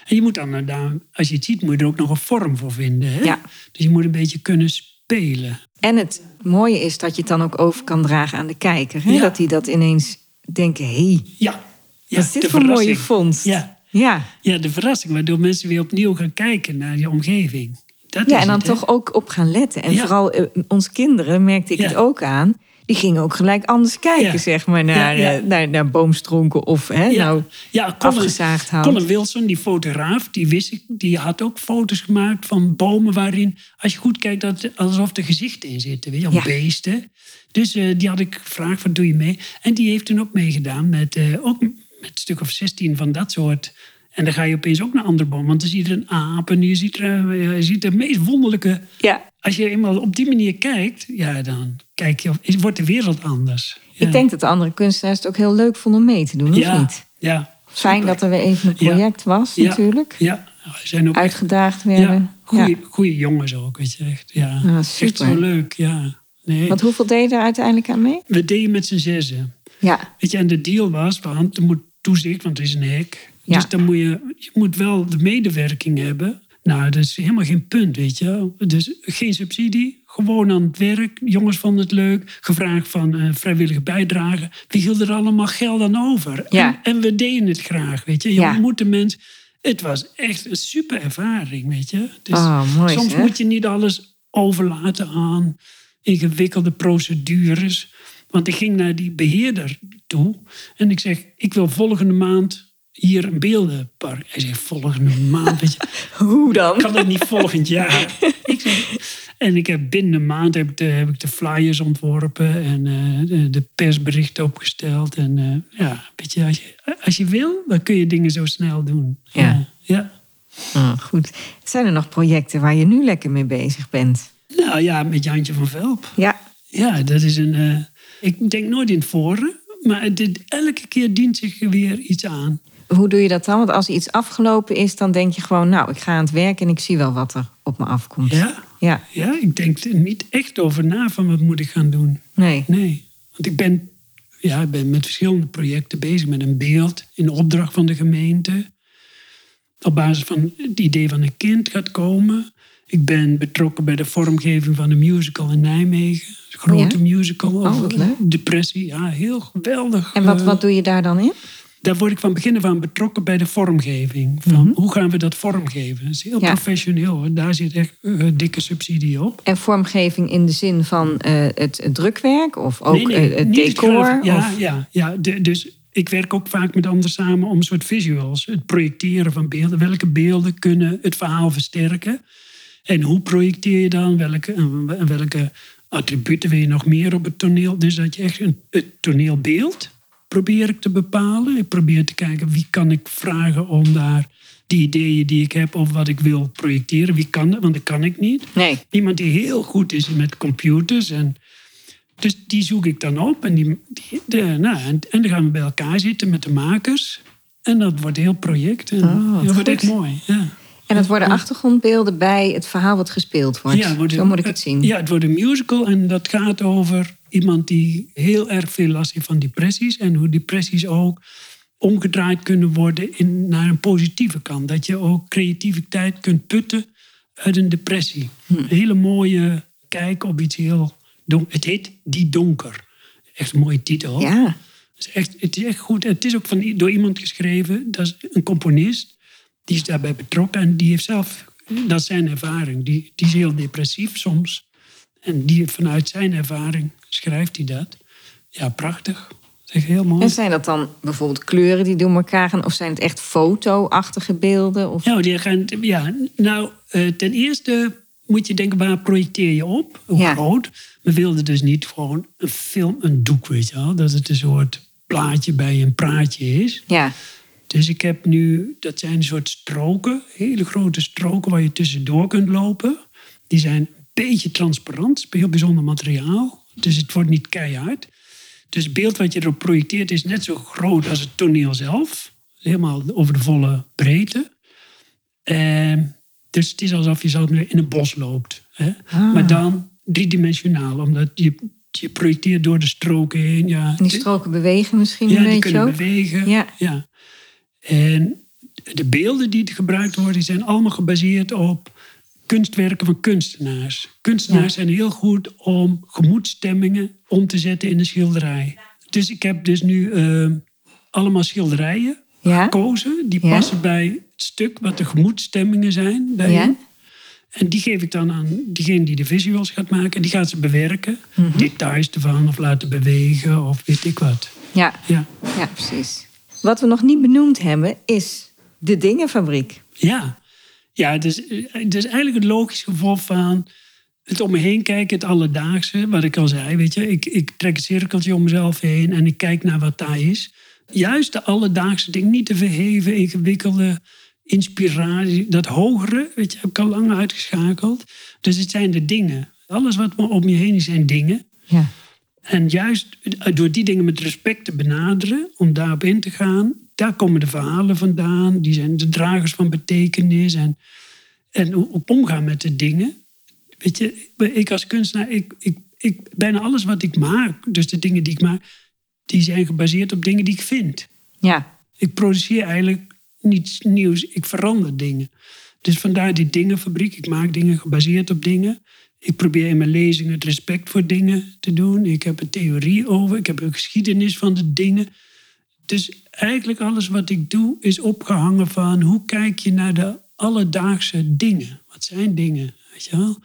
En je moet dan, eh, daar, als je het ziet, moet je er ook nog een vorm voor vinden. Hè? Ja. Dus je moet een beetje kunnen spelen. En het mooie is dat je het dan ook over kan dragen aan de kijker. Hè? Ja. Dat die dat ineens denken, hé, hey, Ja. ja wat is dit voor een mooie vondst? Ja. Ja. ja, de verrassing, waardoor mensen weer opnieuw gaan kijken naar je omgeving. Dat Ja, en dan het, toch ook op gaan letten. En Ja. vooral eh, onze kinderen, merkte ik Ja. het ook aan. Die gingen ook gelijk anders kijken, Ja. zeg maar, naar, Ja, ja. eh, naar, naar boomstronken of hè, nou, ja Colin, afgezaagd hout. Colin Wilson, die fotograaf, die wist ik, die had ook foto's gemaakt van bomen waarin, als je goed kijkt, dat alsof er gezichten in zitten, weet je, of beesten. Dus eh, die had ik gevraagd, wat doe je mee? En die heeft toen ook meegedaan met, eh, ook met een stuk of 16 van dat soort. En dan ga je opeens ook naar andere bomen, want dan zie je er een aap en je ziet er, eh, je ziet de meest wonderlijke. Ja, Als je eenmaal op die manier kijkt, ja, dan kijk je, wordt de wereld anders. Ja. ik denk dat de andere kunstenaars het ook heel leuk vonden om mee te doen, of ja, niet? Ja, Fijn super. dat er weer even een Ja. project was, natuurlijk. Ja, zijn ook Uitgedaagd werden. goeie, goeie jongens ook, weet je echt. Ja, Ah, echt super. zo leuk, ja. Nee, Want hoeveel deed je er uiteindelijk aan mee? we deden met z'n zessen. Ja, Weet je, en de deal was, want er moet toezicht, want het is een hek. Ja. Dus dan moet je, je moet wel de medewerking hebben. Nou, dat is helemaal geen punt, weet je. Dus geen subsidie, gewoon aan het werk. Jongens vonden het leuk. Gevraagd van eh, vrijwillige bijdrage. Wie hield er allemaal geld aan over? Ja. En, en we deden het graag, weet je. Je Ja. ontmoet de mensen. Het was echt een super ervaring, weet je. Dus Oh, mooi soms moet je niet alles overlaten aan ingewikkelde procedures. Want ik ging naar die beheerder toe en ik zeg: Ik wil volgende maand hier een beeldenpark. Hij zegt: Volgende maand, weet je, hoe dan? kan het niet volgend jaar? Ik zeg, en ik heb binnen een maand heb ik de, heb ik de flyers ontworpen en eh, de, de persberichten opgesteld. En eh, ja, weet je als, je, als je wil, dan kun je dingen zo snel doen. Ja. ja. Ah, goed. Zijn er nog projecten waar je nu lekker mee bezig bent? Nou ja, met Jantje van Velp. Ja, Ja, dat is een. eh, ik denk nooit in het voren, maar dit- elke keer dient zich weer iets aan. Hoe doe je dat dan? Want als iets afgelopen is, dan denk je gewoon... nou, ik ga aan het werk en ik zie wel wat er op me afkomt. Ja, Ja, ja ik denk er niet echt over na van wat moet ik gaan doen. nee. Nee, want ik ben, ja, ik ben met verschillende projecten bezig met een beeld in opdracht van de gemeente. Op basis van het idee van een kind gaat komen. Ik ben betrokken bij de vormgeving van een musical in Nijmegen. Een grote Ja? musical Oh, over depressie. Ja, heel geweldig. En wat, eh, wat doe je daar dan in? Daar word ik van begin af aan betrokken bij de vormgeving. Van Hoe gaan we dat vormgeven? Dat is heel Mhm. Ja. professioneel. Hoor. Daar zit echt eh, dikke subsidie op. En vormgeving in de zin van eh, het, het drukwerk of ook eh, het decor? Ja, of- ja, ja. De- dus ik werk ook vaak met anderen samen om een soort visuals. Het projecteren van beelden. Welke beelden kunnen het verhaal versterken? En hoe projecteer je dan? Welke, en welke attributen wil je nog meer op het toneel? Dus dat je echt een, het toneelbeeld probeer ik te bepalen. Ik probeer te kijken wie kan ik vragen om daar die ideeën die ik heb over wat ik wil projecteren. Wie kan dat? Want dat kan ik niet. Nee. Iemand die heel goed is met computers. En, dus die zoek ik dan op. En, die, die, de, nou, en, en dan gaan we bij elkaar zitten met de makers. En dat wordt een heel project. En Oh, wat dat wordt echt mooi. Ja. En het worden achtergrondbeelden bij het verhaal wat gespeeld wordt. Ja, wordt Zo moet ik het zien. Ja, het wordt een musical en dat gaat over iemand die heel erg veel last heeft van depressies. En hoe depressies ook omgedraaid kunnen worden in, naar een positieve kant. Dat je ook creativiteit kunt putten uit een depressie. Hm. Een hele mooie kijk op iets heel donker. Het heet Die Donker. Echt een mooie titel. Ja. Het is echt, het is echt goed. Het is ook van, door iemand geschreven, dat is een componist. Die is daarbij betrokken en die heeft zelf, dat is zijn ervaring. Die, die is heel depressief soms. En die vanuit zijn ervaring schrijft hij dat. Ja, prachtig. Dat is echt heel mooi. En zijn dat dan bijvoorbeeld kleuren die door elkaar gaan? Of zijn het echt foto-achtige beelden? Of... Ja, die gaan, ja nou, eh, ten eerste moet je denken, waar projecteer je op? Hoe Ja. groot? We wilden dus niet gewoon een film, een doek, weet je wel. Dat het een soort plaatje bij een praatje is. Ja. Dus ik heb nu, dat zijn een soort stroken, hele grote stroken waar je tussendoor kunt lopen. Die zijn beetje transparant, heel bijzonder materiaal. Dus het wordt niet keihard. Dus het beeld wat je erop projecteert is net zo groot als het toneel zelf. Helemaal over de volle breedte. En dus het is alsof je zelf nu in een bos loopt. Hè? Ah. Maar dan driedimensionaal, omdat je, je projecteert door de stroken heen. Ja, En die stroken bewegen misschien ja, een beetje kunnen ook? bewegen. Ja. Ja. En de beelden die gebruikt worden, die zijn allemaal gebaseerd op kunstwerken van kunstenaars. Kunstenaars zijn heel goed om gemoedstemmingen om te zetten in een schilderij. Dus ik heb dus nu eh, allemaal schilderijen Ja. gekozen. Die Ja. passen bij het stuk wat de gemoedstemmingen zijn. Ja. En die geef ik dan aan diegene die de visuals gaat maken. En die gaat ze bewerken. Mhm. Details ervan of laten bewegen of weet ik wat. Ja. Ja. ja, precies. Wat we nog niet benoemd hebben is de Dingenfabriek. Ja, ja het, is, het is eigenlijk het logisch gevolg van het om me heen kijken, het alledaagse. Wat ik al zei, weet je, ik, ik trek een cirkeltje om mezelf heen en ik kijk naar wat daar is. Juist de alledaagse dingen, niet te verheven, ingewikkelde inspiratie. Dat hogere, weet je, heb ik al lang uitgeschakeld. Dus het zijn de dingen. Alles wat om je heen is, zijn dingen. Ja. En juist door die dingen met respect te benaderen, om daarop in te gaan, daar komen de verhalen vandaan. Die zijn de dragers van betekenis. En, en omgaan met de dingen. Weet je, ik als kunstenaar, ik, ik, ik, bijna alles wat ik maak, dus de dingen die ik maak, die zijn gebaseerd op dingen die ik vind. Ja. Ik produceer eigenlijk niets nieuws, ik verander dingen. Dus vandaar die dingenfabriek. Ik maak dingen gebaseerd op dingen. Ik probeer in mijn lezingen het respect voor dingen te doen. Ik heb een theorie over. Ik heb een geschiedenis van de dingen. Dus eigenlijk alles wat ik doe is opgehangen van hoe kijk je naar de alledaagse dingen. Wat zijn dingen, weet je wel?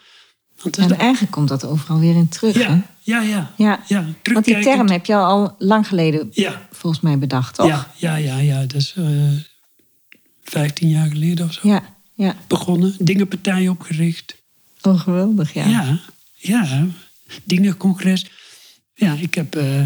Want En eigenlijk komt dat overal weer in terug. hè? ja, ja, ja. Ja. ja Want die term heb je al lang geleden Ja, volgens mij bedacht, toch? ja, ja, ja, ja. Dat is eh 15 jaar geleden of zo. Ja, ja. begonnen, dingenpartij opgericht. Oh, geweldig, ja. Ja, ja, dingencongres. Ja, ik heb eh,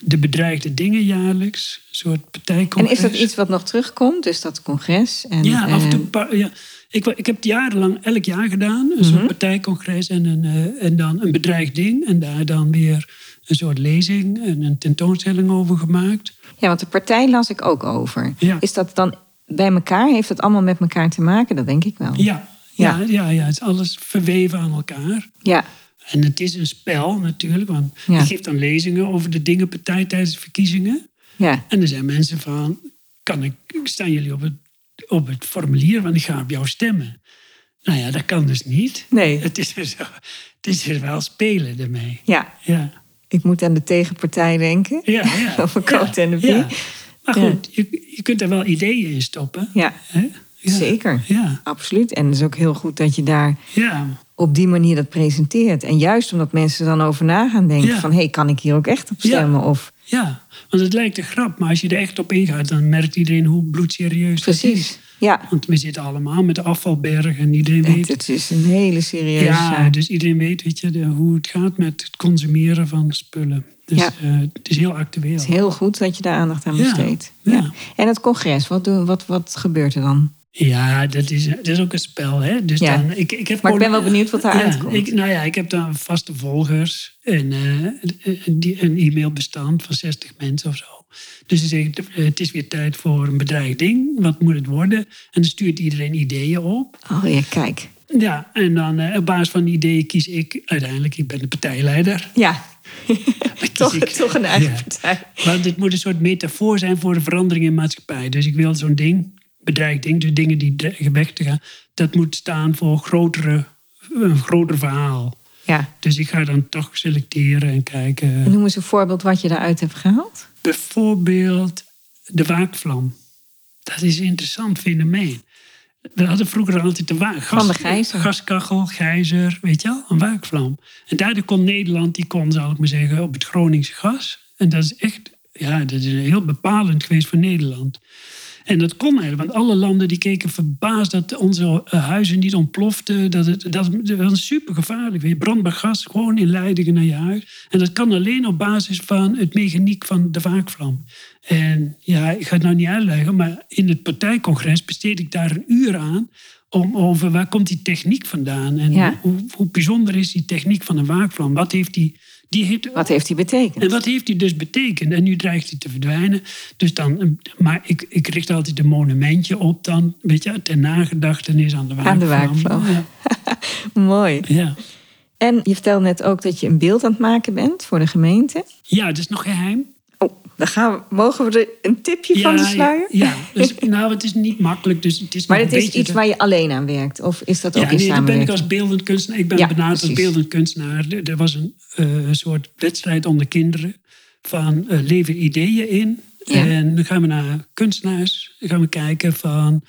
de bedreigde dingen jaarlijks, een soort En partijcongres. is dat iets wat nog terugkomt? Dus dat congres? En, Ja, af en toe. eh, ja. Ik, ik heb het jarenlang elk jaar gedaan. Een Mhm. soort partijcongres en, een, eh, en dan een bedreigd ding. En daar dan weer een soort lezing en een tentoonstelling over gemaakt. ja, want de partij las ik ook over. Ja. Is dat dan bij elkaar? Heeft het allemaal met elkaar te maken? Dat denk ik wel. Ja, ja, ja, ja, het is alles verweven aan elkaar. Ja, En het is een spel natuurlijk, want Ja. je geeft dan lezingen over de dingenpartij tijdens de verkiezingen. ja. En er zijn mensen van, kan ik, staan jullie op het, op het formulier, want ik ga op jou stemmen. Nou ja, dat kan dus niet. Nee. Het is er, zo, het is er wel spelen ermee. ja. Ja, Ik moet aan de tegenpartij denken. ja, ja. Over Coat en de ja. Bie. Maar goed, je, je kunt er wel ideeën in stoppen. Ja, Hè? Ja. zeker. Ja, Absoluut. En het is ook heel goed dat je daar ja, op die manier dat presenteert. En juist omdat mensen dan over na gaan denken Ja. van... hé, hey, kan ik hier ook echt op stemmen? Of ja. Want het lijkt een grap, maar als je er echt op ingaat... dan merkt iedereen hoe bloedserieus dat is. precies. Ja, Want we zitten allemaal met de afvalberg en iedereen het, weet... het is een hele serieuze Ja, zaak. dus iedereen weet weet je, de, hoe het gaat met het consumeren van spullen. Dus Ja. eh, het is heel actueel. Het is heel goed dat je daar aandacht aan besteedt. ja. Ja. En het congres, wat, wat, wat gebeurt er dan? Ja, dat is, dat is ook een spel. Hè? Dus Ja. dan, ik, ik heb Maar ik ben wel benieuwd wat daaruit ja, komt. Ik, nou ja, ik heb dan vaste volgers. En eh, die- een e-mailbestand van 60 mensen of zo. Dus ze zeggen, eh, het is weer tijd voor een bedreigd ding. Wat moet het worden? En dan stuurt iedereen ideeën op. Oh ja, kijk. Ja, en dan eh, op basis van die ideeën kies ik uiteindelijk, ik ben de partijleider. Ja, Dan toch, ik- toch een eigen Ja. partij. Want dit moet een soort metafoor zijn voor een verandering in de maatschappij. Dus ik wil zo'n ding, bedreigd ding, dus dingen die dre- weg te gaan, dat moet staan voor grotere, een groter verhaal. Ja. Dus ik ga dan toch selecteren en kijken. En noem eens een voorbeeld wat je daaruit hebt gehaald. Bijvoorbeeld de waakvlam. Dat is een interessant fenomeen. We hadden vroeger altijd de wa- gas, Van de gijzer. gaskachel, gijzer, weet je wel, een waakvlam. En daardoor kon Nederland, die kon, zal ik maar zeggen, op het Groningse gas. En dat is echt, ja, dat is heel bepalend geweest voor Nederland. En dat kon eigenlijk, want alle landen die keken verbaasd dat onze eh, huizen niet ontploften. Dat het, dat, dat was super gevaarlijk. Je brandbaar gas gewoon in leidingen naar je huis. En dat kan alleen op basis van het mechaniek van de waakvlam. En ja, ik ga het nou niet uitleggen, maar in het partijcongres besteed ik daar een uur aan. Om over waar komt die techniek vandaan en Ja. hoe, hoe bijzonder is die techniek van een waakvlam? Wat heeft die, die heeft, Wat heeft die betekend? en wat heeft die dus betekend? En nu dreigt hij te verdwijnen. Dus dan, maar ik, ik richt altijd een monumentje op dan, weet je, ter nagedachtenis aan de waakvlam. Aan de waakvlam. Ja. Mooi. Ja. En je vertelde net ook dat je een beeld aan het maken bent voor de gemeente. ja, dat is nog geheim. Oh, dan gaan we, mogen we er een tipje van de sluier? Ja, dus, nou, het is niet makkelijk. Dus het is Maar het is iets waar je alleen aan werkt? Of is dat ook Ja, in nee, dan ben ik samenwerking? als beeldend kunstenaar. Ik ben Ja, benaderd als beeldend kunstenaar. Er er was een eh, soort wedstrijd onder kinderen van eh leven ideeën in. Ja. En dan gaan we naar kunstenaars. Dan gaan we kijken van...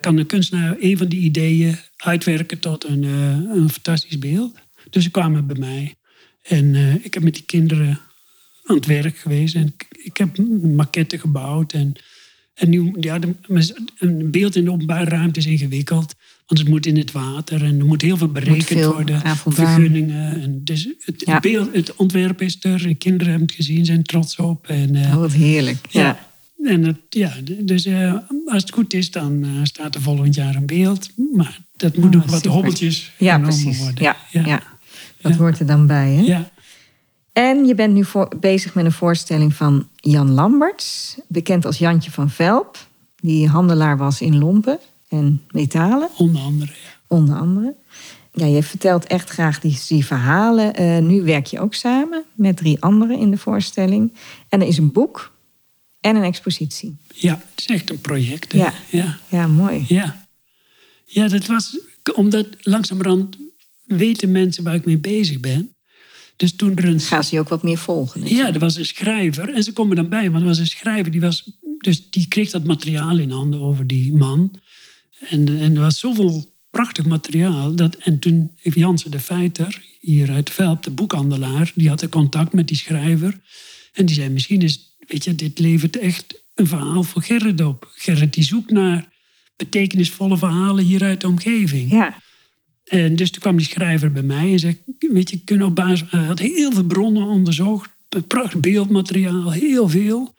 kan een kunstenaar een van die ideeën uitwerken tot een, eh, een fantastisch beeld? Dus ze kwamen bij mij. En ik heb met die kinderen aan het werk geweest. En ik, heb maquetten gebouwd. En, en nu, ja, een beeld in de openbare ruimte is ingewikkeld. Want het moet in het water en er moet heel veel berekend veel worden. Vergunningen. En dus het, Ja. beeld, het ontwerp is er. De kinderen hebben het gezien, zijn trots op. En, eh, Oh, wat heerlijk. Ja. ja. En het, ja, dus eh, als het goed is, dan eh, staat er volgend jaar een beeld. Maar dat moet Oh, nog wat super. hobbeltjes Ja, genomen precies. worden. Ja, ja. ja. Dat Ja. hoort er dan bij, hè? Ja. En je bent nu voor, bezig met een voorstelling van Jan Lamberts. Bekend als Jantje van Velp. Die handelaar was in lompen en metalen, onder andere. Ja. onder andere. Ja, je vertelt echt graag die, die verhalen. Eh, nu werk je ook samen met drie anderen in de voorstelling. En er is een boek en een expositie. Ja, het is echt een project. hè. Ja. ja. Ja, mooi. Ja. ja, dat was omdat langzamerhand weten mensen waar ik mee bezig ben. Dus toen er een. Gaan ze je ook wat meer volgen? Ja, er was een schrijver en ze komen dan bij, want er was een schrijver die was. Dus die kreeg dat materiaal in handen over die man. En, en er was zoveel prachtig materiaal. Dat, en toen heeft Jansen de Feiter, hier uit Velp, de boekhandelaar, die had een contact met die schrijver. En die zei: Misschien is, weet je, dit levert echt een verhaal voor Gerrit op. Gerrit die zoekt naar betekenisvolle verhalen hier uit de omgeving. Ja, En dus toen kwam die schrijver bij mij en zei: Weet je, kunnen op basis. Hij had heel veel bronnen onderzocht, prachtig beeldmateriaal, heel veel.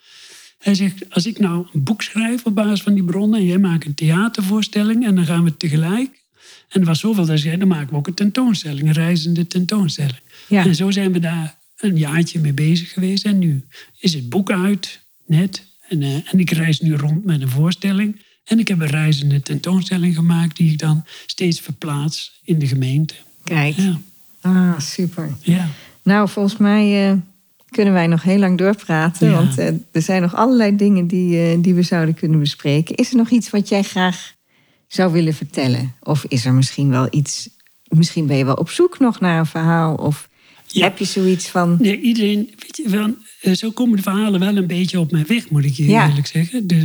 Hij zegt: Als ik nou een boek schrijf op basis van die bronnen en jij maakt een theatervoorstelling en dan gaan we tegelijk. En er was zoveel dat zei: Dan maken we ook een tentoonstelling, een reizende tentoonstelling. Ja. En zo zijn we daar een jaartje mee bezig geweest. En nu is het boek uit, net. En, eh, en ik reis nu rond met een voorstelling. En ik heb een reizende tentoonstelling gemaakt die ik dan steeds verplaats in de gemeente. kijk. Ja, Ah, super. ja. Nou, volgens mij eh, kunnen wij nog heel lang doorpraten. Ja. Want eh, er zijn nog allerlei dingen die, eh, die we zouden kunnen bespreken. Is er nog iets wat jij graag zou willen vertellen? Of is er misschien wel iets... Misschien ben je wel op zoek nog naar een verhaal. Of Ja. heb je zoiets van... Nee, iedereen, weet je wel, zo komen de verhalen wel een beetje op mijn weg, moet ik je Ja. eerlijk zeggen. Dus,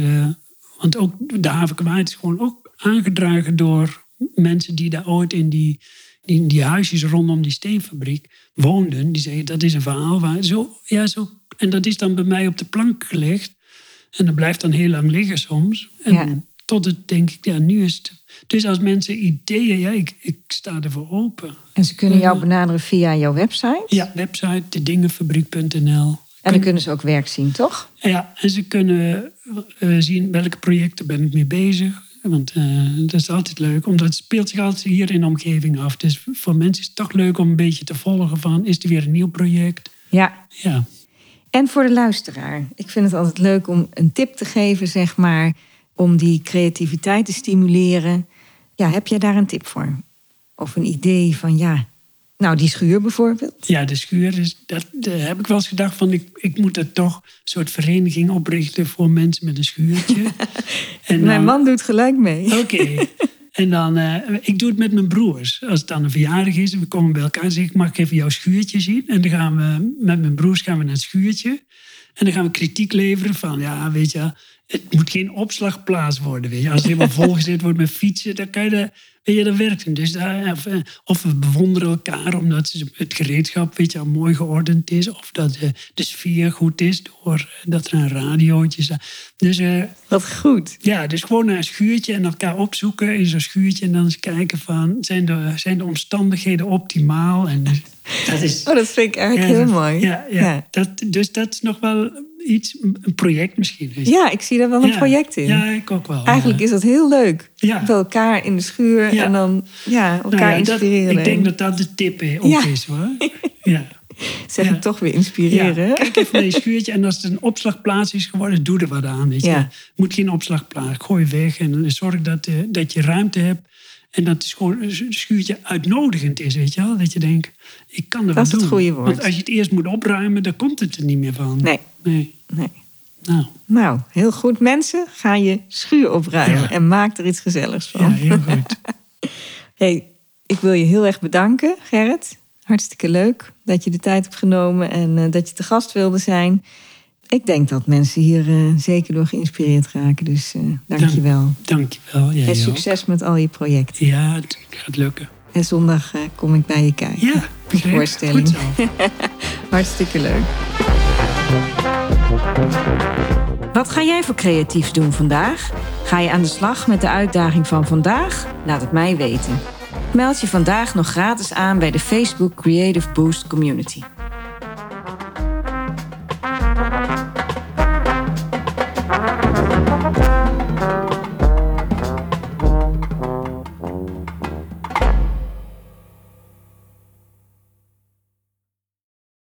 want ook de havenkwaad is gewoon ook aangedragen door mensen die daar ooit in die, die, die huisjes rondom die steenfabriek woonden. Die zeggen, dat is een verhaal waar zo, ja, zo. En dat is dan bij mij op de plank gelegd. En dat blijft dan heel lang liggen soms. En Ja. tot het denk ik, ja, nu is het. Dus als mensen ideeën, ja, ik, ik sta ervoor open. En ze kunnen jou benaderen via jouw website. Ja, website, dedingenfabriek.nl. En dan kunnen ze ook werk zien, toch? Ja, en ze kunnen eh, zien welke projecten ben ik mee bezig. Want eh, dat is altijd leuk, omdat het speelt zich altijd hier in de omgeving af. Dus voor mensen is het toch leuk om een beetje te volgen van... is er weer een nieuw project? Ja. Ja. En voor de luisteraar. Ik vind het altijd leuk om een tip te geven, zeg maar... om die creativiteit te stimuleren. Ja, heb jij daar een tip voor? Of een idee van, ja... Nou, die schuur bijvoorbeeld. Ja, de schuur, is, dat, daar heb ik wel eens gedacht van... ik, ik moet er toch een soort vereniging oprichten... voor mensen met een schuurtje. en Mijn man doet gelijk mee. Oké. En dan, uh, ik doe het met mijn broers. Als het dan een verjaardag is en we komen bij elkaar... zeg ik, mag ik even jouw schuurtje zien? En dan gaan we met mijn broers gaan we naar het schuurtje. En dan gaan we kritiek leveren van... ja, weet je, het moet geen opslagplaats worden. Weet je. Als het helemaal volgezet wordt met fietsen... dan kan je de, je, dat werkt Dus daar, of, of, we bewonderen elkaar omdat het gereedschap weet je, mooi geordend is. Of dat de, de sfeer goed is door dat er een radiootje is. Dus, uh, Wat goed. Ja, dus gewoon naar een schuurtje en elkaar opzoeken in zo'n schuurtje. En dan eens kijken van, zijn de, zijn de omstandigheden optimaal? En dat is, oh, dat vind ik eigenlijk heel mooi. Ja, ja, ja. Dat, dus dat is nog wel iets, een project misschien. Ja, ik zie daar wel een project in. Ja, ik ook wel. Eigenlijk is dat heel leuk. Ja. Bij elkaar in de schuur en dan ja, elkaar nou inspireren. Dat, ik denk dat dat de tip ook is hoor. Ja. Zeg ik toch weer inspireren. Kijk even naar je schuurtje en als het een opslagplaats is geworden, doe er wat aan. Weet je. Moet geen opslagplaats, gooi weg en zorg dat, uh, dat je ruimte hebt. En dat het gewoon een schuurtje uitnodigend is, weet je wel? Dat je denkt, ik kan er wat doen. Dat is het goede woord. Want als je het eerst moet opruimen, dan komt het er niet meer van. Nee. Nee. nee. Nou. nou, heel goed. Mensen, ga je schuur opruimen en maak er iets gezelligs van. Ja, heel goed. hey, ik wil je heel erg bedanken, Gerrit. Hartstikke leuk dat je de tijd hebt genomen en uh, dat je te gast wilde zijn. Ik denk dat mensen hier uh, zeker door geïnspireerd raken. Dus uh, dank je wel. Dank je wel. En succes met al je projecten. Ja, het gaat lukken. En zondag uh, kom ik bij je kijken. Ja, de voorstelling. Hartstikke leuk. Wat ga jij voor creatiefs doen vandaag? Ga je aan de slag met de uitdaging van vandaag? Laat het mij weten. Meld je vandaag nog gratis aan bij de Facebook Creative Boost Community.